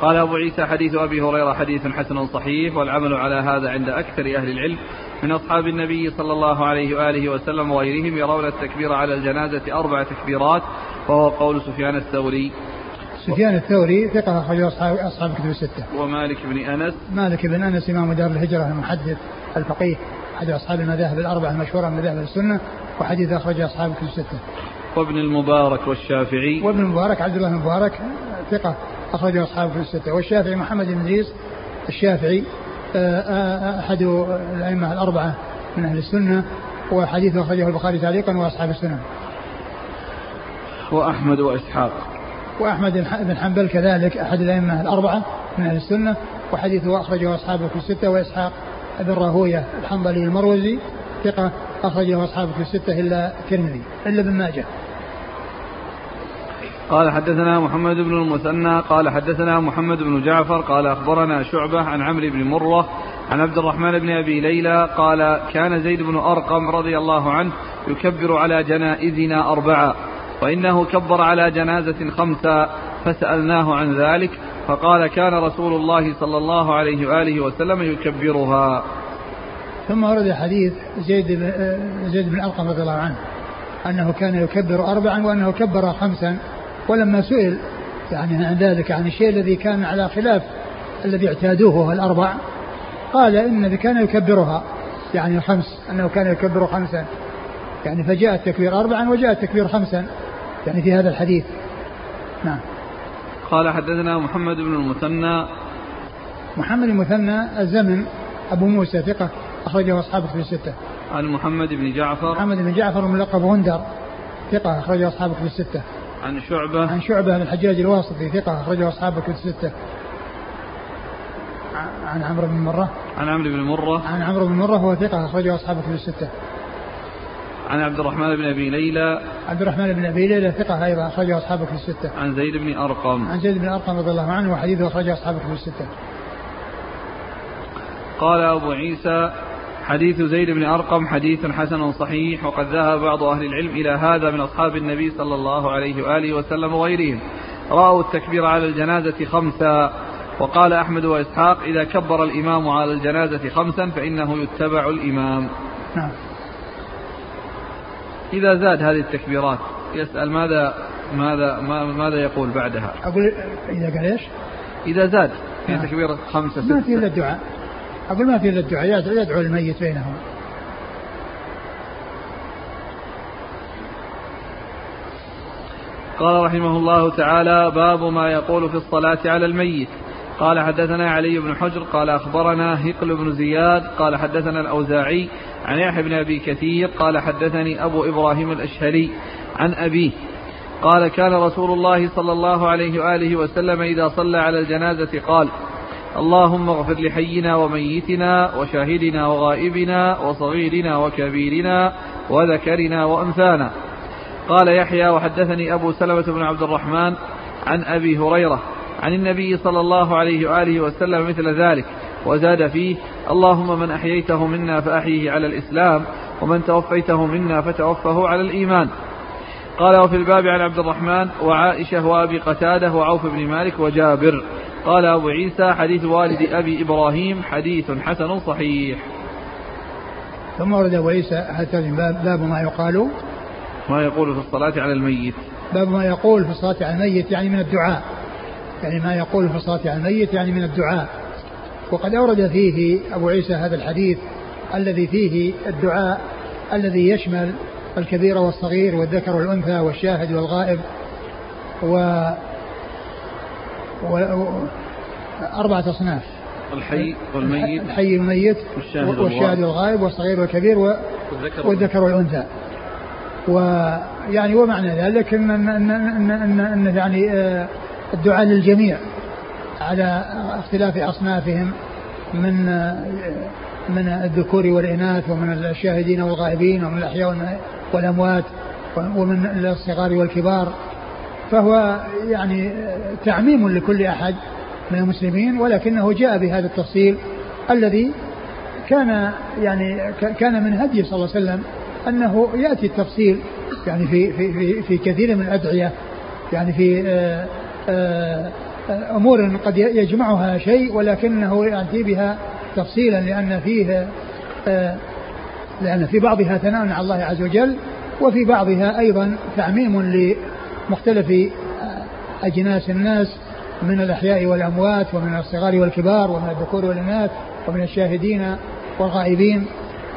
قال أبو عيسى حديث أبي هريرة حديث حسن صحيح والعمل على هذا عند أكثر أهل العلم من أصحاب النبي صلى الله عليه وآله وسلم وغيرهم يرون التكبير على الجنازة أربع تكبيرات وهو قول سفيان الثوري سفيان الثوري ثقة أخرج أصحاب أصحاب كتب الستة. ومالك بن أنس. مالك بن أنس إمام دار الهجرة المحدث الفقيه أحد أصحاب المذاهب الأربعة المشهورة من مذاهب السنة وحديث أخرج أصحاب كتب الستة. وابن المبارك والشافعي. وابن المبارك عبد الله المبارك ثقة أخرجه أصحاب كتب الستة والشافعي محمد بن إدريس الشافعي آه، آه، أحد الأئمة الأربعة من أهل السنة وحديثه أخرجه البخاري تعليقا وأصحاب السنن. وأحمد وإسحاق. وأحمد بن حنبل كذلك أحد الأئمة الأربعة من أهل السنة وحديثه أخرجه أصحابه في الستة وإسحاق بن راهوية الحنظلي المروزي ثقة أخرجه أصحابه في الستة إلا الترمذي إلا ابن ماجه. قال حدثنا محمد بن المثنى قال حدثنا محمد بن جعفر قال أخبرنا شعبة عن عمرو بن مرة عن عبد الرحمن بن أبي ليلى قال كان زيد بن أرقم رضي الله عنه يكبر على جنائزنا أربعة وإنه كبر على جنازة خمسة فسألناه عن ذلك فقال كان رسول الله صلى الله عليه وآله وسلم يكبرها. ثم ورد حديث زيد بن زيد بن أرقم رضي الله عنه أنه كان يكبر أربعا وأنه كبر خمسا. ولما سئل يعني عن ذلك عن الشيء الذي كان على خلاف الذي اعتادوه الأربع قال إن الذي كان يكبرها يعني الخمس أنه كان يكبر خمسا. يعني فجاء التكبير أربعا وجاء التكبير خمسا يعني في هذا الحديث. نعم. قال حدثنا محمد بن المثنى. محمد المثنى الزمن أبو موسى ثقة أخرجه أصحابه في الستة. عن محمد بن جعفر. محمد بن جعفر ملقب غندر ثقة أخرجه أصحابه في الستة. عن شعبة. عن شعبة بن الحجاج الواسطي ثقة أخرجه أصحابه في الستة. عن عمرو بن مرة. عن عمرو بن مرة. عن عمرو بن مرة هو ثقة أخرجه أصحاب كتب الستة. عن عبد الرحمن بن أبي ليلى. عبد الرحمن بن أبي ليلى ثقة أيضا أخرجه أصحاب كتب الستة. عن زيد بن أرقم. عن زيد بن أرقم رضي الله عنه وحديثه أخرجه أصحاب كتب الستة. قال أبو عيسى حديث زيد بن أرقم حديث حسن صحيح وقد ذهب بعض أهل العلم إلى هذا من أصحاب النبي صلى الله عليه وآله وسلم وغيرهم رأوا التكبير على الجنازة خمسا وقال أحمد وإسحاق إذا كبر الإمام على الجنازة خمسا فإنه يتبع الإمام نعم إذا زاد هذه التكبيرات يسأل ماذا ماذا ماذا يقول بعدها؟ أقول إذا قال إيش؟ إذا زاد في نعم. تكبيرة خمسة ستة ما في إلا الدعاء أقول ما في إلا الدعاء يدعو الميت بينهم. قال رحمه الله تعالى باب ما يقول في الصلاة على الميت. قال حدثنا علي بن حجر قال أخبرنا هقل بن زياد قال حدثنا الأوزاعي عن يحيى بن أبي كثير قال حدثني أبو إبراهيم الأشهري عن أبيه. قال كان رسول الله صلى الله عليه وآله وسلم إذا صلى على الجنازة قال اللهم اغفر لحينا وميتنا وشاهدنا وغائبنا وصغيرنا وكبيرنا وذكرنا وأنثانا. قال يحيى وحدثني أبو سلمة بن عبد الرحمن عن أبي هريرة عن النبي صلى الله عليه وآله وسلم مثل ذلك وزاد فيه اللهم من أحييته منا فأحيه على الإسلام ومن توفيته منا فتوفه على الإيمان. قال وفي الباب عن عبد الرحمن وعائشة وأبي قتادة وعوف بن مالك وجابر. قال أبو عيسى حديث والد أبي إبراهيم حديث حسن صحيح. ثم ورد أبو عيسى هذا الباب باب ما يقال ما يقول في الصلاة على الميت. باب ما يقول في الصلاة على الميت يعني من الدعاء. يعني ما يقول في الصلاة على الميت يعني من الدعاء. وقد أورد فيه أبو عيسى هذا الحديث الذي فيه الدعاء الذي يشمل الكبير والصغير والذكر والأنثى والشاهد والغائب. و... أربعة أصناف. الحي والميت. الحي والميت والشاهد, والشاهد والغائب. والصغير والكبير. والذكر والأنثى. ويعني ومعنى ذلك ان ان ان, إن, إن يعني آه، الدعاء للجميع على اختلاف أصنافهم من آه، من الذكور والإناث ومن الشاهدين والغائبين ومن الأحياء والأموات ومن الصغار والكبار. فهو يعني آه، تعميم لكل أحد من المسلمين ولكنه جاء بهذا التفصيل الذي كان يعني كان من هدي صلى الله عليه وسلم أنه يأتي التفصيل يعني في في في, في كثير من الأدعية يعني في آآ آآ أمور قد يجمعها شيء ولكنه يأتي بها تفصيلا لأن فيه لأن في بعضها ثناء على الله عز وجل وفي بعضها أيضا تعميم لمختلف أجناس الناس من الأحياء والأموات ومن الصغار والكبار ومن الذكور والأناث ومن الشاهدين والغائبين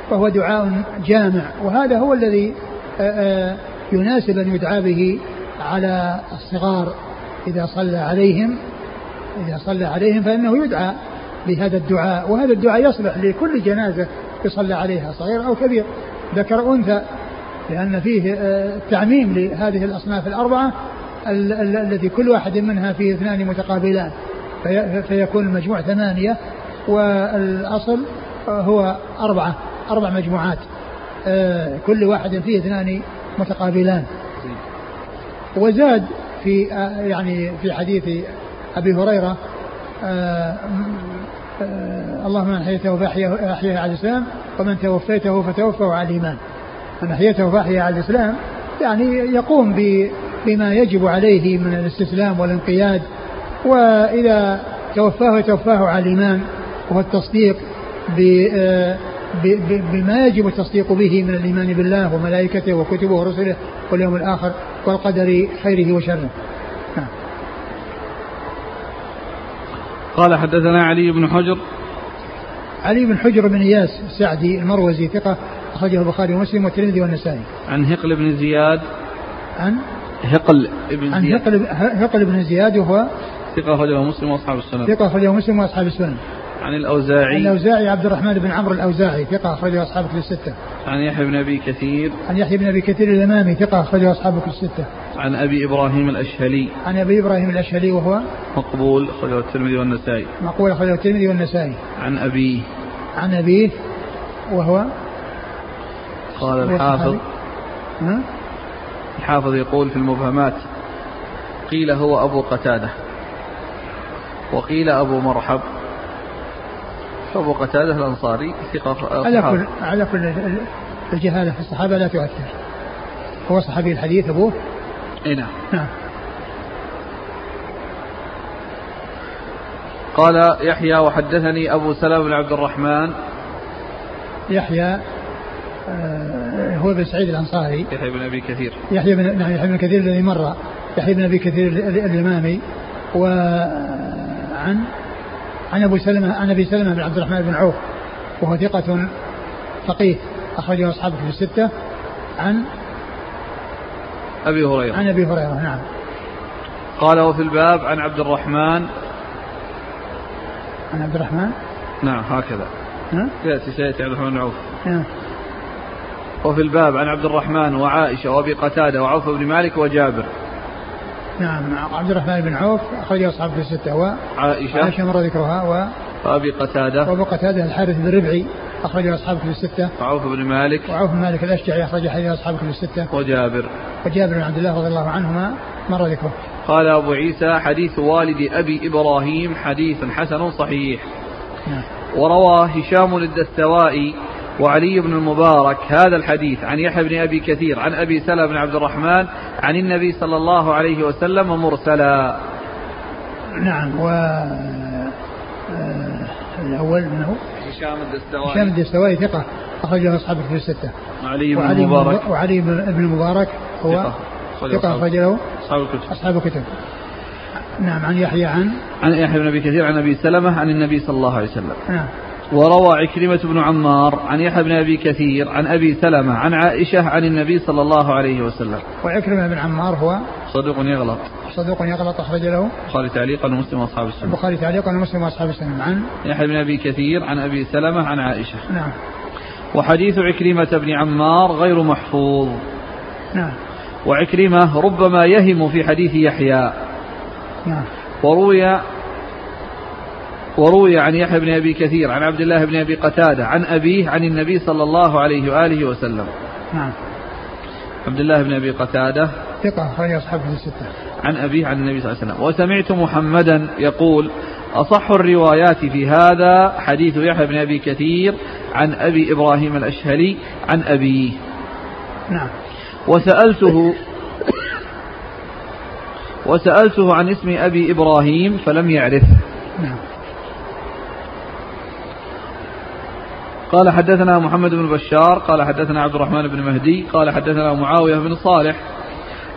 فهو دعاء جامع. وهذا هو الذي آه، آه، يناسب أن يدعى به على الصغار إذا صلى عليهم إذا صلى عليهم فإنه يدعى بهذا الدعاء. وهذا الدعاء يصلح لكل جنازة يصلى عليها صغير أو كبير. ذكر أنثى لأن فيه آه، تعميم لهذه الأصناف الأربعة التي كل واحد منها فيه اثنان متقابلان. فيكون المجموع ثمانية والأصل هو أربعة أربع مجموعات. آه، كل واحد فيه اثنان متقابلان. وزاد في آه، يعني في حديث أبي هريرة اللهم من أحييته فأحياه على الإسلام ومن توفيته فتوفه على الإيمان. من أحييته فأحياه على الإسلام يعني يقوم بما يجب عليه من الاستسلام والانقياد. وإذا توفاه توفاه على الإيمان وهو التصديق بما يجب التصديق به من الإيمان بالله وملائكته وكتبه ورسله واليوم الآخر والقدر خيره وشره. نعم. قال حدثنا علي بن حجر. علي بن حجر بن إياس السعدي المروزي ثقة أخرجه البخاري ومسلم والترمذي والنسائي. عن هقل بن زياد عن هقل بن عن زياد عن هقل, هقل بن زياد وهو ثقة أخرجه مسلم وأصحاب السنن. ثقة أخرجه مسلم وأصحاب السنن. عن الأوزاعي عن الأوزاعي عبد الرحمن بن عمرو الأوزاعي ثقة أخرجه أصحابه في الستة. عن يحيى بن أبي كثير عن يحيى بن أبي كثير الإمامي ثقة أخرجه أصحابه في الستة. عن أبي إبراهيم الأشهلي عن أبي إبراهيم الأشهلي وهو مقبول أخرجه الترمذي والنسائي مقبول أخرجه الترمذي والنسائي عن أبيه عن أبيه وهو قال الحافظ؟ الحافظ يقول في المبهمات قيل هو أبو قتادة وقيل أبو مرحب. أبو قتادة الأنصاري ثقة على كل على كل الجهالة في الصحابة لا تؤثر. هو صحابي الحديث أبوه؟ إي نعم. نعم. قال يحيى وحدثني أبو سلمة بن عبد الرحمن. يحيى هو بن سعيد الأنصاري. يحيى بن أبي كثير. يحيى بن نعم يحيى بن كثير الذي مر. يحيى بن أبي كثير الإمامي وعن عن أبو سلمة عن أبي سلمة بن عبد الرحمن بن عوف وهو ثقة فقيه أخرجه أصحابه في الستة. عن أبي هريرة. عن أبي هريرة نعم. قال وفي الباب عن عبد الرحمن. عن عبد الرحمن؟ نعم هكذا. ها؟ يأتي سيأتي عبد الرحمن بن عوف. نعم وفي الباب عن عبد الرحمن وعائشة وأبي قتادة وعوف بن مالك وجابر. نعم عبد الرحمن بن عوف أخرجه أصحابه في الستة وعائشة عائشة. مر ذكرها و وأبي قتادة. وأبو قتادة الحارث بن ربعي أخرجه أصحابه في الستة. وعوف بن مالك. وعوف بن مالك الأشجعي أخرج حديث أصحابه في الستة. وجابر. وجابر بن عبد الله رضي الله عنهما مر ذكره. قال أبو عيسى حديث والد أبي إبراهيم حديث حسن صحيح. نعم. وروى هشام الدستوائي وعلي بن المبارك هذا الحديث عن يحيى بن أبي كثير عن أبي سلمة بن عبد الرحمن عن النبي صلى الله عليه وسلم مرسلا نعم و آه، الأول من هو؟ هشام الدستوائي هشام الدستوائي ثقة أخرجه أصحابه في الستة. وعلي بن وعلي المبارك. وعلي بن المبارك هو ثقة أخرجه أصحاب الكتب. أصحاب الكتب. نعم عن يحيى عن؟ عن يحيى بن أبي كثير عن أبي سلمة عن النبي صلى الله عليه وسلم. نعم. وروى عكرمة بن عمار عن يحيى بن أبي كثير عن أبي سلمة عن عائشة عن النبي صلى الله عليه وسلم. وعكرمة بن عمار هو صدوق يغلط. صدوق يغلط أخرج له البخاري تعليقا ومسلم وأصحاب السنة. البخاري تعليقا ومسلم وأصحاب السنة. عن يحيى بن أبي كثير عن أبي سلمة عن عائشة. نعم. وحديث عكرمة بن عمار غير محفوظ. نعم. وعكرمة ربما يهم في حديث يحيى. نعم. وروي وروي عن يحيى بن أبي كثير عن عبد الله بن أبي قتادة عن أبيه عن النبي صلى الله عليه وآله وسلم. نعم عبد الله بن أبي قتادة ثقة أخرج أصحابه الستة. عن أبيه عن النبي صلى الله عليه وسلم، وسمعت محمدا يقول: أصح الروايات في هذا حديث يحيى بن أبي كثير عن أبي إبراهيم الأشهلي عن أبيه. نعم. وسألته وسألته عن اسم أبي إبراهيم فلم يعرف نعم. قال حدثنا محمد بن بشار قال حدثنا عبد الرحمن بن مهدي قال حدثنا معاوية بن صالح.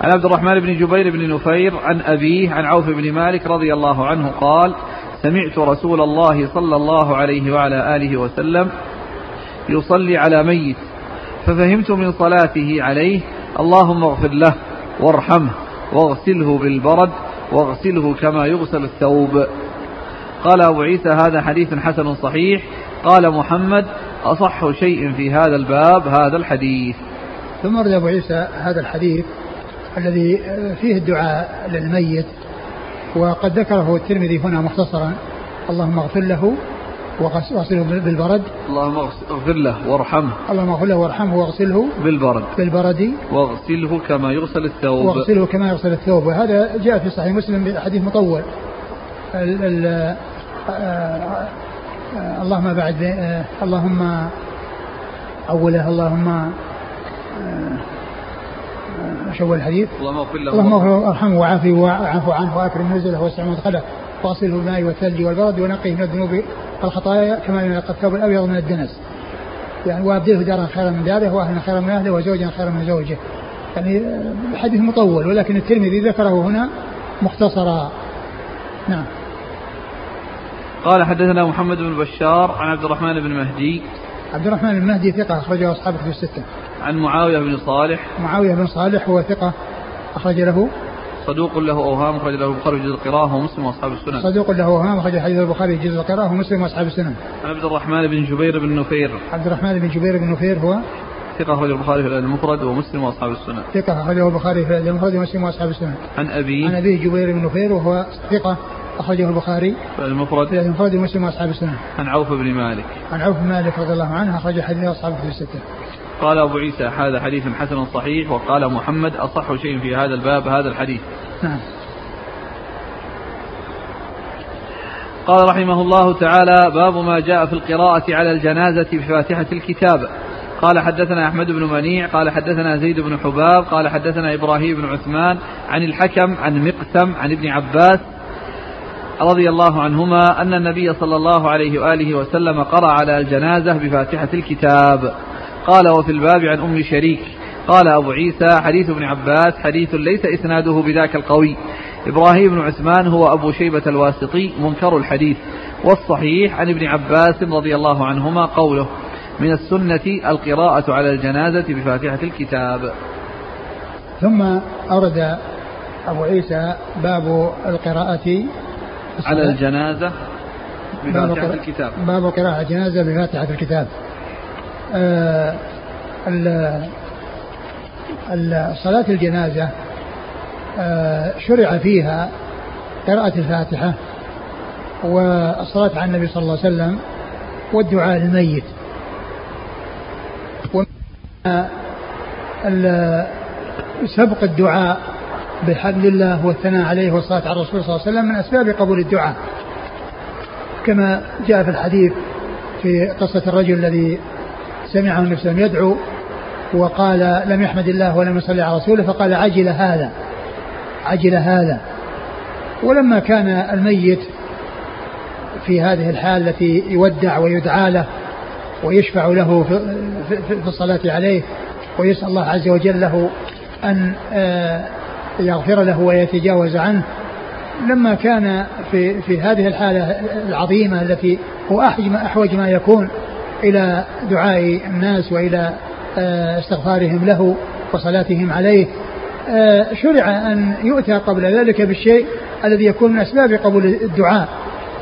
عن عبد الرحمن بن جبير بن نفير عن أبيه عن عوف بن مالك رضي الله عنه قال سمعت رسول الله صلى الله عليه وعلى آله وسلم يصلي على ميت ففهمت من صلاته عليه اللهم اغفر له وارحمه واغسله بالبرد واغسله كما يغسل الثوب قال أبو عيسى هذا حديث حسن صحيح قال محمد أصح شيء في هذا الباب هذا الحديث. ثم ورد أبو عيسى هذا الحديث الذي فيه الدعاء للميت وقد ذكره الترمذي هنا مختصرا اللهم اغفر له واغسله بالبرد. اللهم اغفر له وارحمه. اللهم اغفر له وارحمه واغسله بالبرد. بالبرد. واغسله كما يغسل الثوب. واغسله كما يغسل الثوب. وهذا جاء في صحيح مسلم بحديث مطول. ال ال آه اللهم بعد آه اللهم أوله اللهم شو أول الحديث؟ اللهم اغفر له اللهم اغفر وارحمه وعافه واعف عنه واكرم نزله واسع مدخله واصله بالماء والثلج والبرد ونقيه من الذنوب والخطايا كما ينقى الثوب الأبيض من الدنس. يعني وابدله دارا خيرا من داره وأهلا خيرا من أهله وزوجا خيرا من زوجه. يعني حديث مطول ولكن الترمذي ذكره هنا مختصرا. نعم. قال حدثنا محمد بن بشار عن عبد الرحمن بن مهدي. عبد الرحمن بن مهدي ثقة أخرجه أصحابه في الستة. عن معاوية بن صالح. معاوية بن صالح هو ثقة أخرج له. صدوق له أوهام أخرج له البخاري جزء القراءة ومسلم وأصحاب السنن. صدوق له أوهام أخرج حديث البخاري جزء القراءة ومسلم وأصحاب السنن. عن عبد الرحمن بن جبير بن نفير. عبد الرحمن بن جبير بن نفير هو ثقة أخرجه البخاري في الأدب المفرد ومسلم وأصحاب السنن. ثقة أخرجه البخاري في الأدب المفرد ومسلم وأصحاب السنن. عن أبي عن أبي جبير بن نفير وهو ثقة أخرجه البخاري في المفرد في المفرد ومسلم وأصحاب السنن. عن عوف بن مالك. عن عوف بن مالك رضي الله عنه أخرج حديث أصحاب الكتب الستة. قال أبو عيسى هذا حديث حسن صحيح وقال محمد أصح شيء في هذا الباب هذا الحديث. نعم. قال رحمه الله تعالى باب ما جاء في القراءة على الجنازة بفاتحة الكتاب قال حدثنا أحمد بن منيع قال حدثنا زيد بن حباب قال حدثنا إبراهيم بن عثمان عن الحكم عن مقسم عن ابن عباس رضي الله عنهما أن النبي صلى الله عليه وآله وسلم قرأ على الجنازة بفاتحة الكتاب. قال وفي الباب عن أم شريك. قال أبو عيسى حديث ابن عباس حديث ليس إسناده بذاك القوي. إبراهيم بن عثمان هو أبو شيبة الواسطي منكر الحديث. والصحيح عن ابن عباس رضي الله عنهما قوله من السنة القراءة على الجنازة بفاتحة الكتاب. ثم أورد أبو عيسى باب القراءة على الجنازة بفاتحة الكتاب. باب قراءة الجنازة بفاتحة الكتاب. آه صلاة الجنازة آه شرع فيها قراءة الفاتحة والصلاة على النبي صلى الله عليه وسلم والدعاء للميت. سبق الدعاء بحمد الله والثناء عليه والصلاة على الرسول صلى الله عليه وسلم من أسباب قبول الدعاء. كما جاء في الحديث في قصة الرجل الذي سمعه النبي صلى الله عليه وسلم يدعو وقال لم يحمد الله ولم يصلي على رسوله فقال عجل هذا عجل هذا. ولما كان الميت في هذه الحال التي يودع ويدعى له ويشفع له في الصلاة عليه ويسأل الله عز وجل له أن آه، يغفر له ويتجاوز عنه. لما كان في في هذه الحالة العظيمة التي هو أحوج ما يكون إلى دعاء الناس وإلى آه، استغفارهم له وصلاتهم عليه آه، شرع أن يؤتى قبل ذلك بالشيء الذي يكون من أسباب قبول الدعاء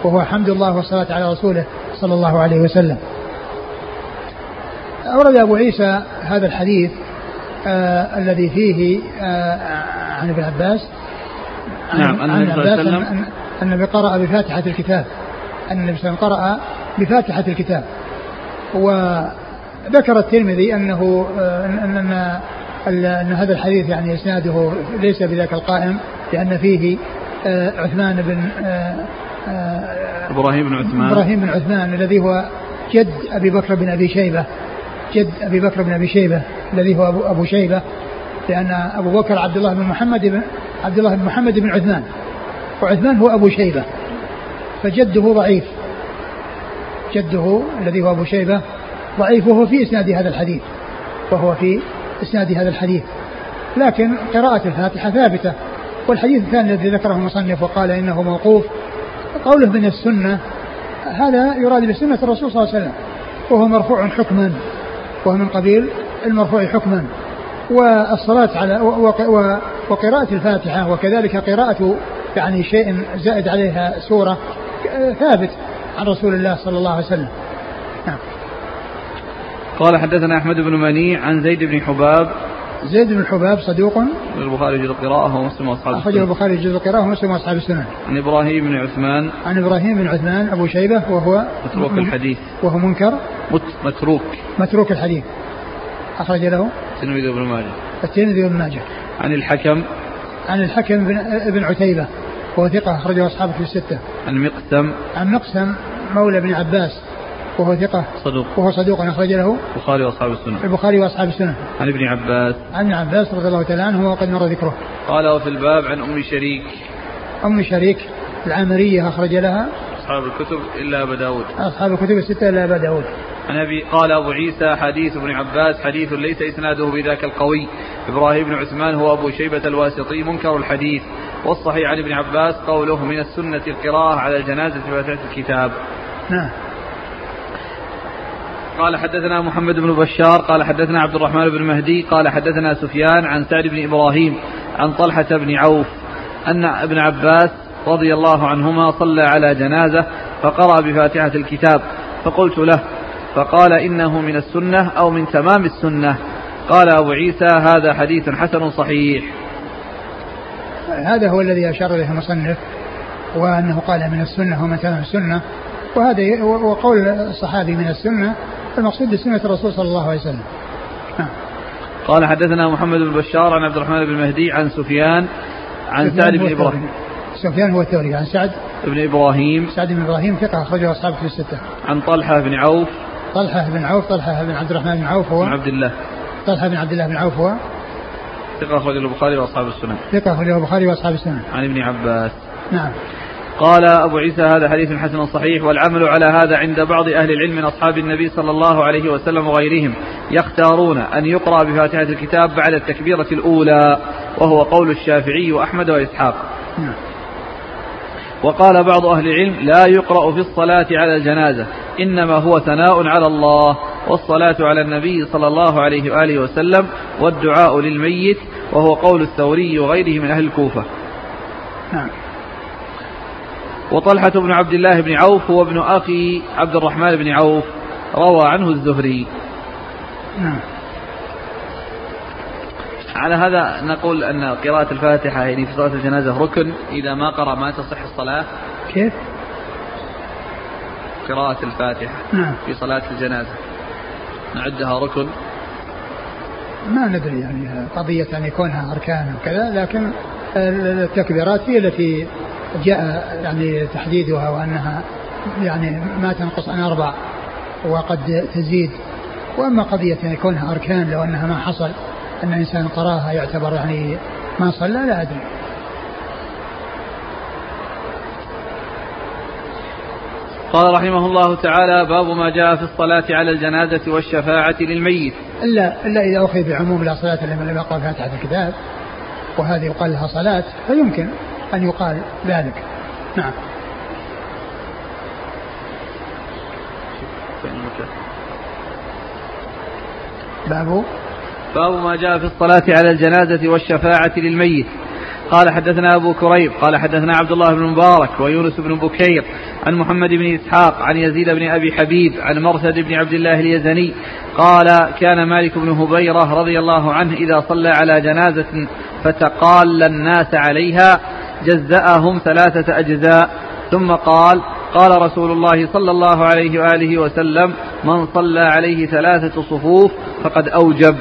وهو حمد الله والصلاة على رسوله صلى الله عليه وسلم. أورد أبو عيسى هذا الحديث آه الذي فيه آه عن ابن عباس نعم عن النبي صلى الله عليه وسلم. أن النبي قرأ بفاتحة الكتاب أن النبي صلى الله عليه وسلم قرأ بفاتحة الكتاب. وذكر الترمذي أنه أن, أن, أن هذا الحديث يعني إسناده ليس بذاك القائم لأن فيه آه عثمان بن آه آه إبراهيم بن عثمان. إبراهيم بن عثمان الذي هو جد أبي بكر بن أبي شيبة جد أبي بكر بن أبي شيبة الذي هو أبو, أبو شيبة. لأن أبو بكر عبد الله بن محمد بن عبد الله بن محمد بن عثمان. وعثمان هو أبو شيبة. فجده ضعيف. جده الذي هو أبو شيبة ضعيف وهو في إسناد هذا الحديث. وهو في إسناد هذا الحديث. لكن قراءة الفاتحة ثابتة. والحديث الثاني الذي ذكره المصنف وقال إنه موقوف. قوله من السنة هذا يراد بسنة الرسول صلى الله عليه وسلم. وهو مرفوع حكما. وهو من قبيل المرفوع حكما. والصلاة على وقراءة الفاتحة وكذلك قراءة يعني شيء زائد عليها سورة ثابت عن رسول الله صلى الله عليه وسلم. نعم. قال حدثنا أحمد بن منيع عن زيد بن حباب. زيد بن حباب صدوق؟ البخاري جزء القراءة ومسلم وأصحاب السنن أخرجه البخاري جزء القراءة ومسلم وأصحاب السنن عن إبراهيم بن عثمان. عن إبراهيم بن عثمان أبو شيبة وهو متروك الحديث. وهو منكر. متروك. متروك الحديث. أخرج له الترمذي وابن ماجه. الترمذي وابن ماجه. عن الحكم. عن الحكم بن ابن عتيبة وهو ثقة أخرجه أصحابه في الستة. عن مقسم. عن مقسم مولى ابن عباس وهو ثقة صدوق. وهو صدوق أخرج له البخاري وأصحاب السنة. البخاري وأصحاب السنة. عن ابن عباس. عن ابن عباس رضي الله تعالى عنه وقد مر ذكره. قال وفي الباب عن أم شريك. أم شريك العامرية أخرج لها. أصحاب الكتب إلا أبا داود. أصحاب الكتب الستة إلا أبا داود. عن أبي قال أبو عيسى حديث ابن عباس حديث ليس إسناده بذاك القوي. إبراهيم بن عثمان هو أبو شيبة الواسطي منكر الحديث. والصحيح عن ابن عباس قوله من السنة القراءة على الجنازة في فاتحة الكتاب. نعم. قال حدثنا محمد بن بشار قال حدثنا عبد الرحمن بن مهدي قال حدثنا سفيان عن سعد بن إبراهيم عن طلحة بن عوف أن ابن عباس رضي الله عنهما صلى على جنازة فقرأ بفاتحة الكتاب. فقلت له فقال إنه من السنة أو من تمام السنة. قال أبو عيسى هذا حديث حسن صحيح. هذا هو الذي أشار إليه المصنف وأنه قال من السنة ومن تمام السنة. وهذا وقول الصحابي من السنة المقصود بسنة الرسول صلى الله عليه وسلم. نعم. قال حدثنا محمد بن بشار عن عبد الرحمن بن مهدي عن سفيان عن سعد بن إبراهيم. سفيان هو الثوري عن سعد بن إبراهيم. سعد بن إبراهيم ثقة أخرجه أصحابه في الستة. عن طلحة بن عوف. طلحة بن عوف طلحة بن عبد الرحمن بن عوف هو. بن عبد الله. طلحة بن عبد الله بن عوف هو. ثقة أخرجه البخاري وأصحاب السنن ثقة أخرجه البخاري وأصحاب السنن عن ابن عباس. نعم. قال أبو عيسى هذا حديث حسن صحيح والعمل على هذا عند بعض أهل العلم من أصحاب النبي صلى الله عليه وسلم وغيرهم يختارون أن يقرأ بفاتحة الكتاب بعد التكبيرة الأولى وهو قول الشافعي وأحمد وإسحاق. نعم. وقال بعض أهل العلم لا يقرأ في الصلاة على الجنازة. إنما هو ثناء على الله والصلاة على النبي صلى الله عليه وآله وسلم والدعاء للميت وهو قول الثوري وغيره من أهل الكوفة. نعم. وطلحة بن عبد الله بن عوف هو ابن أخي عبد الرحمن بن عوف روى عنه الزهري. نعم. على هذا نقول أن قراءة الفاتحة يعني في صلاة الجنازة ركن إذا ما قرأ ما تصح الصلاة. كيف؟ قراءة الفاتحة نعم. في صلاة الجنازة. نعدها ركن. ما ندري يعني قضية أن يكونها أركان وكذا لكن التكبيرات هي التي جاء يعني تحديدها وأنها يعني ما تنقص عن أربع وقد تزيد. وأما قضية أن يكونها أركان لو أنها ما حصل أن إنسان قراها يعتبر يعني ما صلى لا أدري. قال رحمه الله تعالى باب ما جاء في الصلاة على الجنازة والشفاعة للميت. إلا إلا إذا أخذ بعموم لا صلاة لمن لم يقرأ فاتحة الكتاب وهذه يقال لها صلاة فيمكن أن يقال ذلك. نعم. باب؟ باب ما جاء في الصلاة على الجنازة والشفاعة للميت. قال حدثنا أبو كريب قال حدثنا عبد الله بن مبارك ويونس بن بكير عن محمد بن إسحاق عن يزيد بن أبي حبيب عن مرثد بن عبد الله اليزني قال كان مالك بن هبيرة رضي الله عنه إذا صلى على جنازة فتقال الناس عليها جزأهم ثلاثة أجزاء ثم قال قال رسول الله صلى الله عليه وآله وسلم من صلى عليه ثلاثة صفوف فقد أوجب.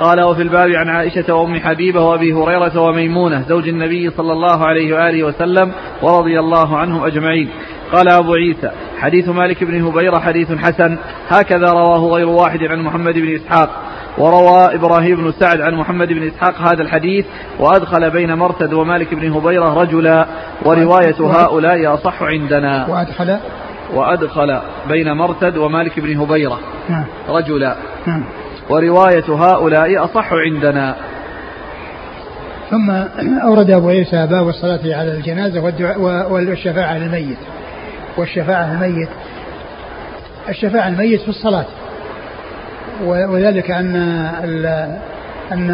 قال وفي الباب عن عائشة وأم حبيبة وأبي هريرة وميمونة زوج النبي صلى الله عليه وآله وسلم ورضي الله عنهم أجمعين قال أبو عيسى حديث مالك بن هبيرة حديث حسن هكذا رواه غير واحد عن محمد بن إسحاق وروى إبراهيم بن سعد عن محمد بن إسحاق هذا الحديث وأدخل بين مرتد ومالك بن هبيرة رجلا ورواية هؤلاء أصح عندنا وأدخل وأدخل بين مرتد ومالك بن هبيرة نعم. رجلا نعم. ورواية هؤلاء أصح عندنا. ثم أورد أبو عيسى باب الصلاة على الجنازة والشفاعة للميت. والشفاعة للميت. الشفاعة للميت في الصلاة. وذلك أن أن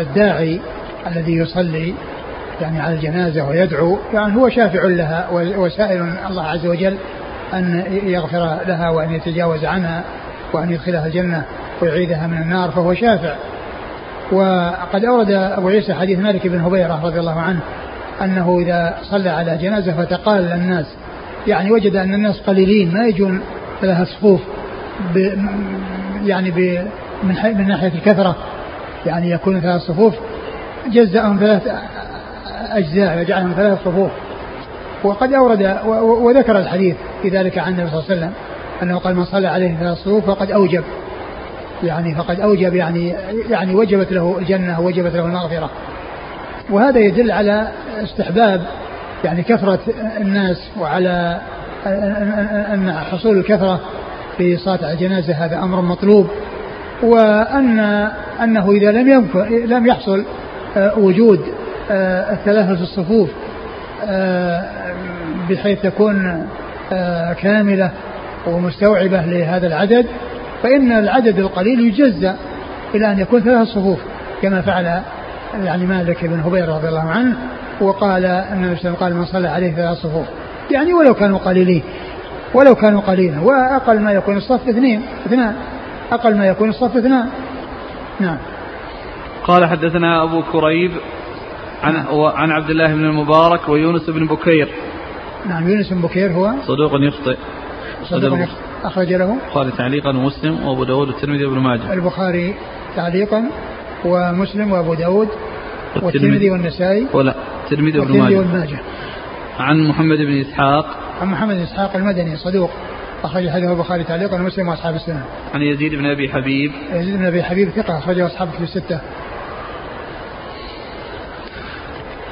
الداعي الذي يصلي يعني على الجنازة ويدعو يعني هو شافع لها وسائل الله عز وجل أن يغفر لها وأن يتجاوز عنها وأن يدخلها الجنة. ويعيدها من النار فهو شافع. وقد أورد أبو عيسى حديث مالك بن هبيرة رضي الله عنه أنه إذا صلى على جنازة فتقال الناس يعني وجد أن الناس قليلين ما يجون لها صفوف ب يعني ب من, من ناحية الكثرة يعني يكون ثلاث صفوف. جزأهم ثلاث أجزاء وجعلهم ثلاث صفوف. وقد أورد وذكر الحديث في ذلك عن النبي صلى الله عليه وسلم أنه قال من صلى عليه ثلاث صفوف فقد أوجب. يعني فقد أوجب يعني يعني وجبت له الجنة وجبت له المغفرة. وهذا يدل على استحباب يعني كثرة الناس وعلى أن حصول الكثرة في صلاة الجنازة هذا أمر مطلوب. وأن أنه إذا لم لم يحصل وجود آه، الثلاثة الصفوف بحيث تكون كاملة ومستوعبة لهذا العدد فإن العدد القليل يجزى إلى أن يكون ثلاث صفوف كما فعل يعني مالك بن هبير رضي الله عنه وقال وسلم قال من صلى عليه ثلاث صفوف. يعني ولو كانوا قليلين ولو كانوا قليلا وأقل ما يكون الصف اثنين اثنان أقل ما يكون الصف اثنان. نعم. قال حدثنا أبو كريب عن عن عبد الله بن المبارك ويونس بن بكير. نعم يونس بن بكير هو صدوق يخطئ. صدوق أخرج له البخاري تعليقا ومسلم وأبو داود والترمذي وابن ماجه البخاري تعليقا ومسلم وأبو داود والترمذي والنسائي ولا الترمذي وابن ماجه عن محمد بن إسحاق عن محمد بن إسحاق المدني صدوق أخرج حديثه البخاري تعليقا ومسلم وأصحاب السنة. عن يزيد بن أبي حبيب. يزيد بن أبي حبيب ثقة أخرجه أصحاب في الستة.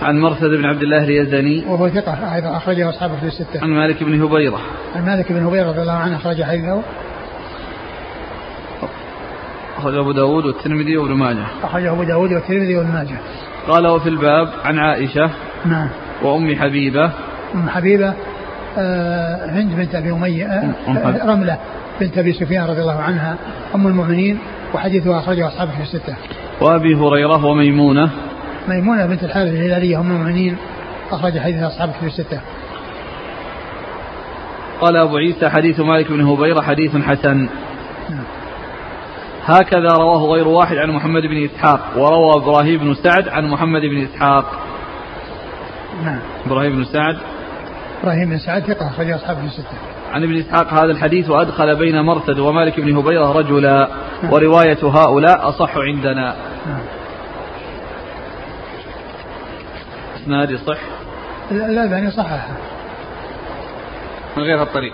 عن مرثد بن عبد الله اليزني وهو ثقة أيضا أخرجه أصحابه في الستة. عن مالك بن هبيرة. عن مالك بن هبيرة رضي الله عنه أخرج حديثه. أخرج أبو داود والترمذي وابن ماجه. أخرجه أبو داود والترمذي وابن ماجه. قال وفي الباب عن عائشة. نعم. وأم حبيبة. أم حبيبة آه هند بنت أبي أمية آه رملة بنت أبي سفيان رضي الله عنها أم المؤمنين وحديثها أخرجه أصحابه في الستة. وأبي هريرة وميمونة. ميمونة بنت الحارث الهلالية أم المؤمنين أخرج حديث أصحاب في الستة. قال أبو عيسى حديث مالك بن هبيرة حديث حسن. نعم. هكذا رواه غير واحد عن محمد بن إسحاق وروى إبراهيم بن سعد عن محمد بن إسحاق نعم إبراهيم بن سعد إبراهيم بن سعد ثقة أخرج أصحاب في الستة عن ابن إسحاق هذا الحديث وأدخل بين مرثد ومالك بن هبيرة رجلا نعم. ورواية هؤلاء أصح عندنا نعم. إسناد صح؟ لا يعني صححه من غير هالطريق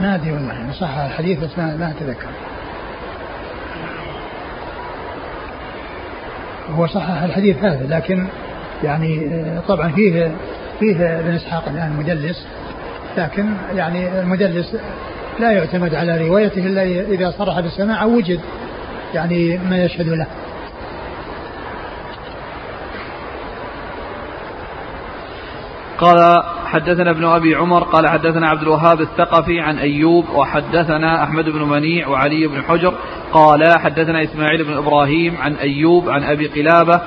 ما أدري والله صح الحديث بس ما أتذكر. هو صحح الحديث هذا لكن يعني آه، طبعا فيه فيه ابن إسحاق الآن مدلس لكن يعني المدلس لا يعتمد على روايته إلا إذا صرح بالسماع أو وجد يعني ما يشهد له. قال حدثنا ابن أبي عمر قال حدثنا عبد الوهاب الثقفي عن أيوب وحدثنا أحمد بن منيع وعلي بن حجر قال حدثنا إسماعيل بن إبراهيم عن أيوب عن أبي قلابة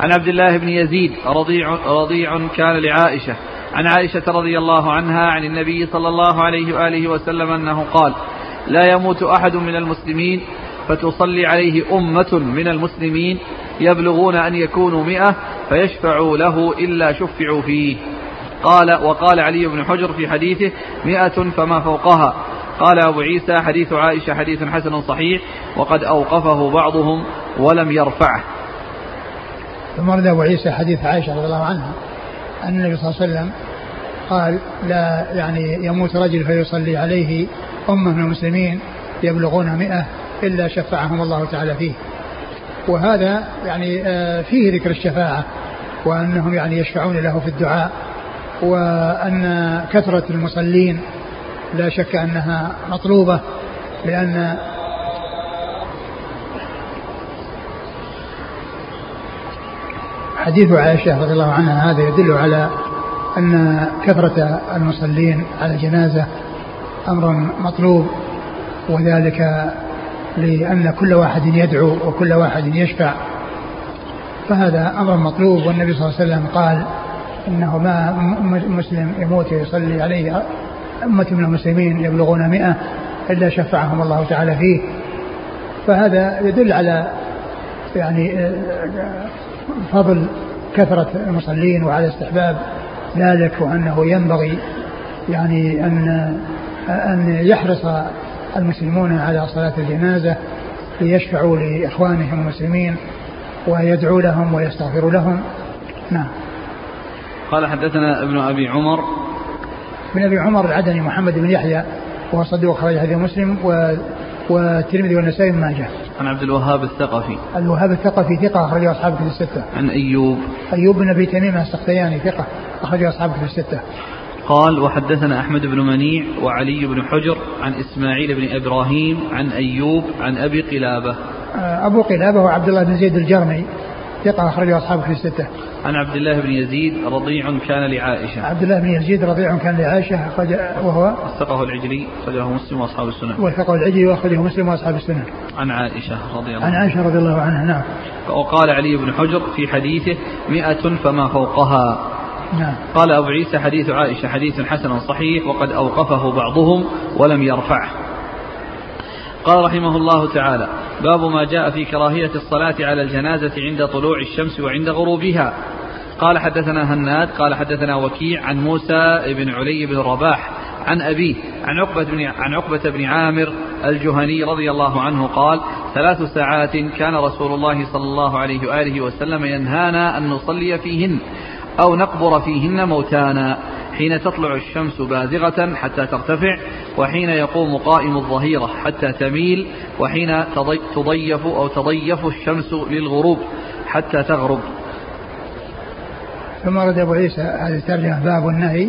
عن عبد الله بن يزيد رضيع رضيع كان لعائشة عن عائشة رضي الله عنها عن النبي صلى الله عليه وآله وسلم أنه قال: لا يموت أحد من المسلمين فتصلي عليه أمة من المسلمين يبلغون أن يكونوا مئة فيشفعوا له إلا شفعوا فيه. قال وقال علي بن حجر في حديثه مئة فما فوقها. قال أبو عيسى حديث عائشة حديث حسن صحيح وقد أوقفه بعضهم ولم يرفعه. ثم ورد أبو عيسى حديث عائشة رضي الله عنها أن النبي صلى الله عليه وسلم قال لا يعني يموت رجل فيصلي عليه أمة من المسلمين يبلغون مئة إلا شفعهم الله تعالى فيه. وهذا يعني آه، فيه ذكر الشفاعة وأنهم يعني يشفعون له في الدعاء. وأن كثرة المصلين لا شك أنها مطلوبة لأن حديث عائشة رضي الله عنها هذا يدل على أن كثرة المصلين على الجنازة أمر مطلوب وذلك لأن كل واحد يدعو وكل واحد يشفع فهذا أمر مطلوب والنبي صلى الله عليه وسلم قال إنه ما مسلم يموت ويصلي عليه أمة من المسلمين يبلغون مئة إلا شفعهم الله تعالى فيه. فهذا يدل على يعني آه، فضل كثرة المصلين وعلى استحباب ذلك وأنه ينبغي يعني أن أن يحرص المسلمون على صلاة الجنازة ليشفعوا لإخوانهم المسلمين ويدعوا لهم ويستغفروا لهم. نعم. قال حدثنا ابن أبي عمر ابن أبي عمر العدني محمد بن يحيى وهو صدوق خرج حديث مسلم و والترمذي والنسائي بن ماجه. عن عبد الوهاب الثقفي. الوهاب الثقفي ثقة أخرجه أصحابه في الستة. عن أيوب. أيوب بن أبي تميم السختياني ثقة أخرجه أصحابه في الستة. قال وحدثنا أحمد بن منيع وعلي بن حجر عن إسماعيل بن إبراهيم عن أيوب عن أبي قلابة. آه، أبو قلابة هو عبد الله بن زيد الجرمي ثقة أخرجه أصحابه في الستة. عن عبد الله بن يزيد رضيع كان لعائشة. عبد الله بن يزيد رضيع كان لعائشة أخرج وهو وثقه العجلي أخرجه مسلم وأصحاب السنن. وثقه العجلي وأخرجه مسلم وأصحاب السنن. عن عائشة رضي الله عنها. عن عائشة رضي الله عنها نعم. وقال علي بن حجر في حديثه مئة فما فوقها نعم. قال أبو عيسى حديث عائشة حديث حسن صحيح وقد أوقفه بعضهم ولم يرفعه قال رحمه الله تعالى باب ما جاء في كراهية الصلاة على الجنازة عند طلوع الشمس وعند غروبها. قال حدثنا هناد قال حدثنا وكيع عن موسى بن علي بن رباح عن أبيه عن عقبة بن عن عقبة بن عامر الجهني رضي الله عنه قال ثلاث ساعات كان رسول الله صلى الله عليه وآله وسلم ينهانا أن نصلي فيهن. أو نقبر فيهن موتانا. حين تطلع الشمس بازغة حتى ترتفع وحين يقوم قائم الظهيرة حتى تميل وحين تضيف أو تضيف الشمس للغروب حتى تغرب. ثم ورد أبو عيسى هذه الترجمة باب النهي.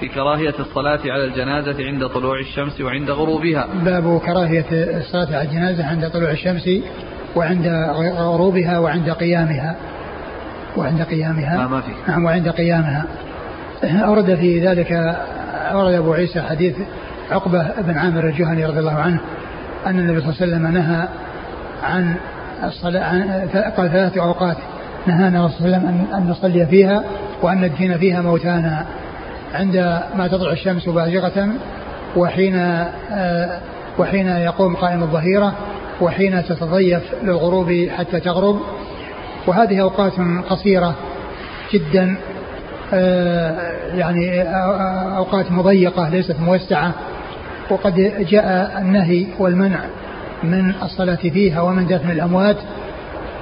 في كراهية الصلاة على الجنازة عند طلوع الشمس وعند غروبها. باب كراهية الصلاة على الجنازة عند طلوع الشمس وعند غروبها وعند قيامها. وعند قيامها. ما في. نعم وعند قيامها. أورد في ذلك أورد أبو عيسى حديث عقبة بن عامر الجهني رضي الله عنه أن النبي صلى الله عليه وسلم نهى عن الصلاة عن قال ثلاث أوقات. نهانا صلى الله عليه وسلم أن نصلي فيها وأن ندفن فيها موتانا. عند ما تطلع الشمس بازغة وحين آه، وحين يقوم قائم الظهيرة وحين تتضيف للغروب حتى تغرب. وهذه أوقات قصيرة جدا آه، يعني آه، أوقات مضيقة ليست موسعة وقد جاء النهي والمنع من الصلاة فيها ومن دفن الأموات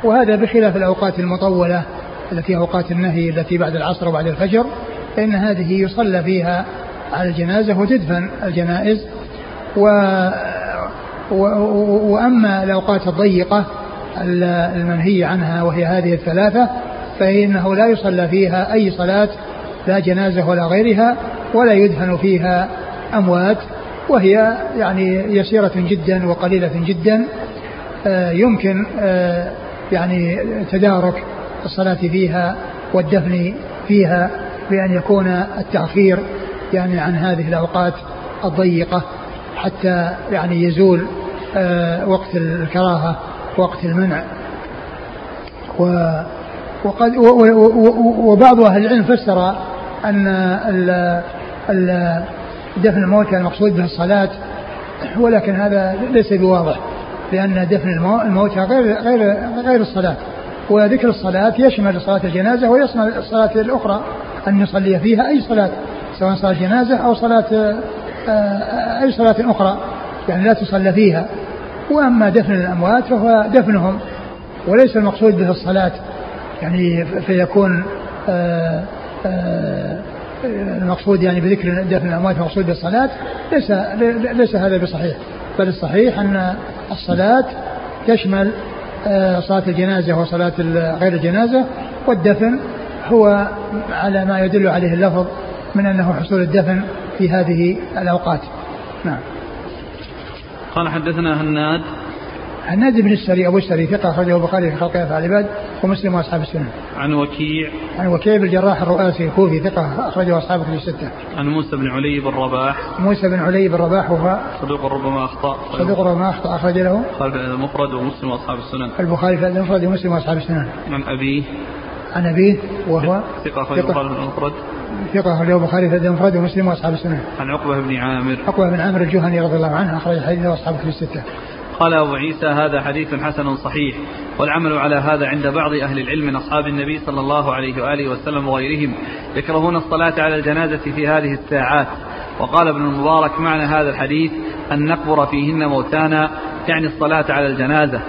وهذا بخلاف الأوقات المطولة التي أوقات النهي التي بعد العصر وبعد الفجر فإن هذه يصلى فيها على الجنازة وتدفن الجنائز و وأما الأوقات الضيقة المنهي عنها وهي هذه الثلاثة فإنه لا يصلى فيها أي صلاة لا جنازة ولا غيرها ولا يدفن فيها أموات وهي يعني يسيرة جدا وقليلة جدا. آه، يمكن آه، يعني تدارك الصلاة فيها والدفن فيها بأن يكون التأخير يعني عن هذه الأوقات الضيقة حتى يعني يزول آه، وقت الكراهة. وقت المنع. و وقد وبعض أهل العلم فسر أن ال دفن الموتى المقصود به الصلاة ولكن هذا ليس بواضح لأن دفن الموتى غير غير غير الصلاة. وذكر الصلاة يشمل صلاة الجنازة ويشمل الصلاة الأخرى أن يصلي فيها أي صلاة سواء صلاة جنازة أو صلاة آه، أي صلاة أخرى يعني لا تصلى فيها. وأما دفن الأموات فهو دفنهم وليس المقصود به الصلاة. يعني فيكون آه، آه، المقصود يعني بذكر دفن الأموات المقصود بالصلاة. ليس ليس هذا بصحيح. بل الصحيح أن الصلاة تشمل صلاة الجنازة وصلاة غير الجنازة. والدفن هو على ما يدل عليه اللفظ من أنه حصول الدفن في هذه الأوقات. نعم. قال حدثنا هناد هناد بن السري أبو السري ثقة أخرجه البخاري في خلق أفعال العباد ومسلم وأصحاب السنن. عن وكيع عن وكيع بن الجراح الرؤاسي الكوفي ثقة أخرجه أصحاب كتب الستة. عن موسى بن علي بن رباح موسى بن علي بن رباح وهو صدوق ربما أخطأ صدوق ربما أخطأ أخرج له البخاري في المفرد ومسلم وأصحاب السنن. البخاري في المفرد ومسلم وأصحاب السنن. عن أبيه عن أبيه وهو ثقة أخرجه البخاري في المفرد ثقة أخرجه البخاري في المفرد ومسلم وأصحاب السنن. عن عقبة بن عامر عقبة بن عامر الجهني رضي الله عنه أخرج حديثه أصحاب كتب الستة. قال أبو عيسى هذا حديث حسن صحيح والعمل على هذا عند بعض أهل العلم من أصحاب النبي صلى الله عليه وآله وسلم وغيرهم يكرهون الصلاة على الجنازة في هذه الساعات وقال ابن المبارك معنى هذا الحديث أن نقبر فيهن موتانا يعني الصلاة على الجنازة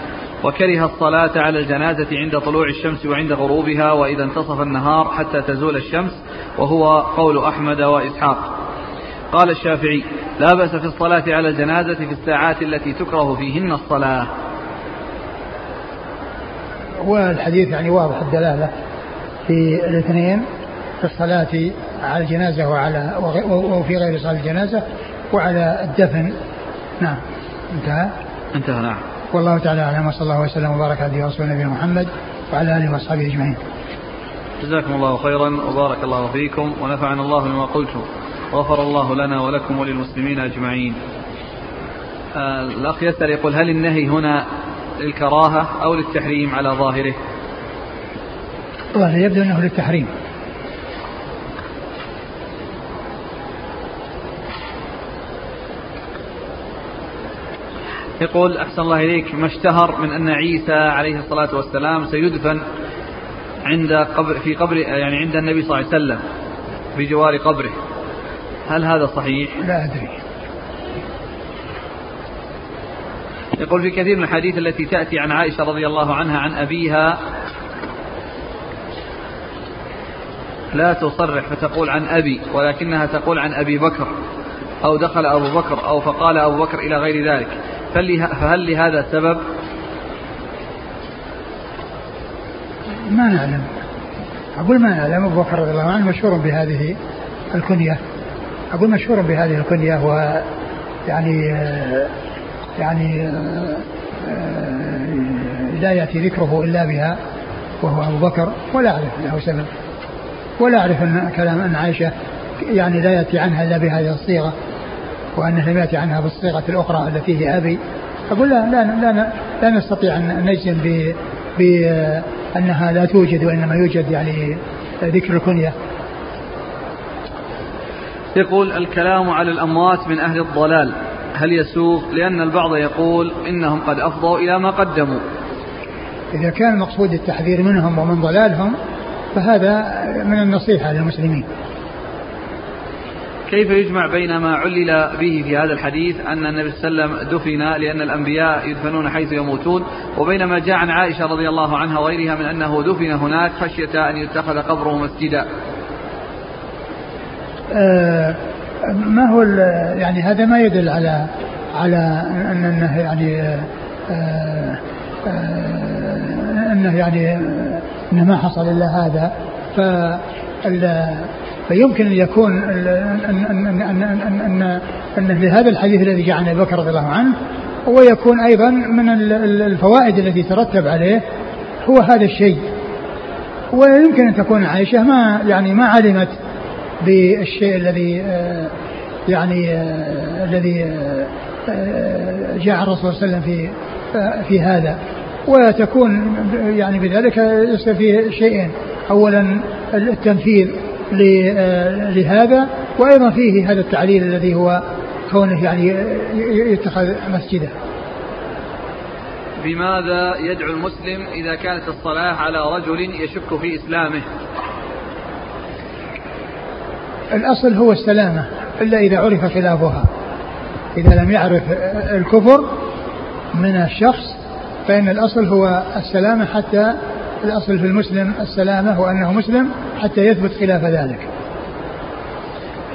وكره الصلاة على الجنازة عند طلوع الشمس وعند غروبها وإذا انتصف النهار حتى تزول الشمس وهو قول أحمد وإسحاق. قال الشافعي لا بأس في الصلاة على الجنازة في الساعات التي تكره فيهن الصلاة. والحديث يعني واضح الدلالة في الاثنين في الصلاة على الجنازة وعلى وفي غير صلاة الجنازة وعلى الدفن. نعم انتهى. انتهى نعم. والله تعالى أعلم وصلى الله وسلم وبارك على رسول نبينا محمد وعلى آله وأصحابه أجمعين. جزاكم الله خيرا وبارك الله فيكم ونفعنا الله بما قلتم. غفر الله لنا ولكم وللمسلمين أجمعين. آه، الأخ يسأل يقول هل النهي هنا للكراهة أو للتحريم على ظاهره؟ والله يبدو أنه للتحريم. يقول أحسن الله إليك ما اشتهر من أن عيسى عليه الصلاة والسلام سيدفن عند قبر في قبر يعني عند النبي صلى الله عليه وسلم في جوار قبره. هل هذا صحيح؟ لا أدري. يقول في كثير من الحديث التي تأتي عن عائشة رضي الله عنها عن أبيها لا تصرح فتقول عن أبي ولكنها تقول عن أبي بكر. أو دخل أبو بكر أو فقال أبو بكر إلى غير ذلك. فهل لهذا سبب؟ ما نعلم. أقول ما نعلم. أبو بكر رضي الله عنه مشهور بهذه الكنية. أقول مشهور بهذه الكنية و يعني يعني لا يأتي ذكره إلا بها وهو أبو بكر. ولا أعرف له سبب. ولا أعرف أن كلام أن عائشة يعني لا يأتي عنها إلا بهذه الصيغة وأنه لم يأتي عنها بالصيغة الأخرى التي هي أبي. أقول لا لا لا, لا نستطيع أن نجزم بأنها لا توجد وإنما يوجد يعني ذكر الكنية. يقول الكلام على الأموات من أهل الضلال. هل يسوق لأن البعض يقول إنهم قد أفضوا إلى ما قدموا. إذا كان المقصود التحذير منهم ومن ضلالهم فهذا من النصيحة للمسلمين. كيف يجمع بين ما علل به في هذا الحديث أن النبي صلى الله عليه وسلم دفن لأن الأنبياء يدفنون حيث يموتون؟ وبين ما جاء عن عائشة رضي الله عنها وغيرها من أنه دفن هناك خشية أن يتخذ قبره مسجدا. آه ما هو يعني هذا ما يدل على على أن أنه يعني آه آه أنه يعني أنه ما حصل إلا هذا. فيمكن أن يكون ان ان ان ان, أن, أن لهذا الحديث الذي جاء عن أبي بكر رضي الله عنه ويكون أيضا من الفوائد التي ترتب عليه هو هذا الشيء. ويمكن أن تكون عائشة ما يعني ما علمت بالشيء الذي يعني الذي جاء عن الرسول صلى الله عليه وسلم في في هذا. وتكون يعني بذلك يصير فيه شيئين اولا التنفيذ لهذا وأيضا فيه هذا التعليل الذي هو كونه يعني يتخذ مسجدا. بماذا يدعو المسلم إذا كانت الصلاة على رجل يشك في إسلامه؟ الأصل هو السلامة إلا إذا عرف خلافها. إذا لم يعرف الكفر من الشخص فإن الأصل هو السلامة حتى الأصل في المسلم السلامة وأنه مسلم حتى يثبت خلاف ذلك.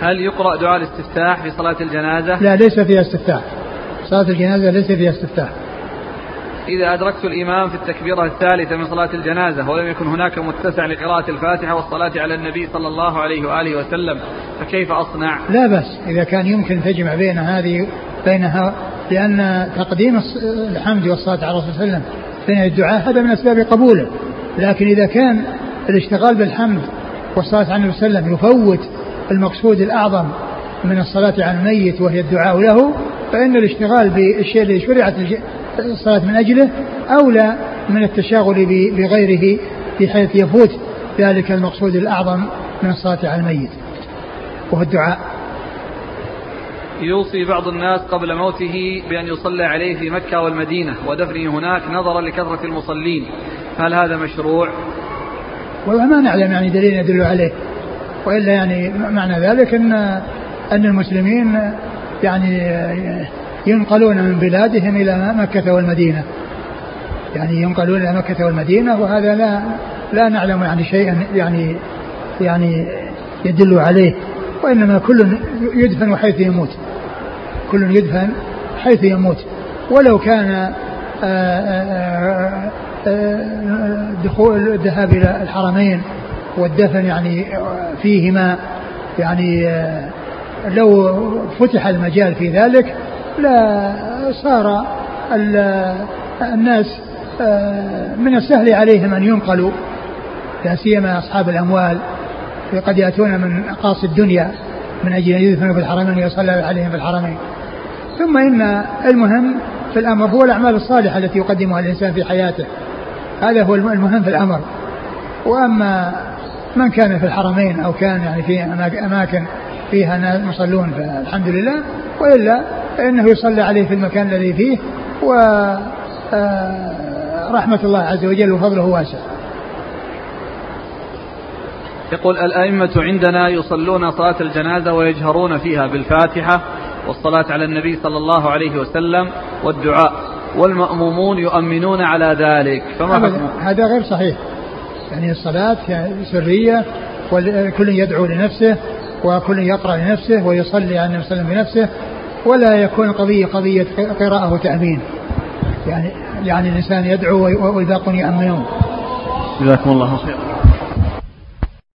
هل يقرأ دعاء الاستفتاح في صلاة الجنازة؟ لا ليس فيها استفتاح. صلاة الجنازة ليس فيها استفتاح. إذا أدركت الإمام في التكبيرة الثالثة من صلاة الجنازة ولم يكن هناك متسع لقراءة الفاتحة والصلاة على النبي صلى الله عليه وآله وسلم فكيف أصنع؟ لا بس إذا كان يمكن تجمع بين هذه بينها لأن تقديم الحمد والصلاة على الرسول صلى الله عليه وسلم بين الدعاء هذا من أسباب قبوله لكن إذا كان الاشتغال بالحمد والصلاة على النبي صلى الله عليه وسلم يفوت المقصود الأعظم من الصلاة على الميت وهي الدعاء له فإن الاشتغال بالشيء الذي شرعت الصلاة من أجله أولى من التشاغل بغيره بحيث يفوت. ذلك المقصود الأعظم من الصلاة على الميت وهو الدعاء. يوصي بعض الناس قبل موته بأن يصلى عليه في مكة والمدينة ودفنه هناك نظرا لكثرة المصلين. هل هذا مشروع؟ والله ما نعلم يعني دليل يدل عليه وإلا يعني معنى ذلك ان أن المسلمين يعني ينقلون من بلادهم إلى مكة والمدينة. يعني ينقلون إلى مكة والمدينة وهذا لا لا نعلم يعني شيئا يعني يعني يدل عليه وإنما كل يدفن حيث يموت. كل يدفن حيث يموت. ولو كان آآ آآ دخول الذهاب إلى الحرمين والدفن يعني فيهما يعني لو فتح المجال في ذلك لا صار الناس من السهل عليهم أن ينقلوا لا سيما أصحاب الأموال قد يأتون من أقاصي الدنيا من أجل أن يدفنوا في الحرمين ويصلى عليهم في الحرمين. ثم إن المهم في الأمر هو الأعمال الصالحة التي يقدمها الإنسان في حياته. هذا هو المهم في الأمر. وأما من كان في الحرمين أو كان يعني في أماكن فيها ناس مصلون فالحمد لله. وإلا فإنه يصلى عليه في المكان الذي فيه و رحمة الله عز وجل وفضله واسع. يقول الأئمة عندنا يصلون صلاة الجنازة ويجهرون فيها بالفاتحة والصلاة على النبي صلى الله عليه وسلم والدعاء والمأمومون يؤمنون على ذلك فما؟ هذا غير صحيح. يعني الصلاة سرية وكل يدعو لنفسه وكل يقرأ لنفسه ويصلي على النبي صلى الله عليه وسلم بنفسه ولا يكون القضية قضية قراءة وتأمين. يعني يعني الإنسان يدعو وإذا قل يأمنون جزاكم الله خيرا.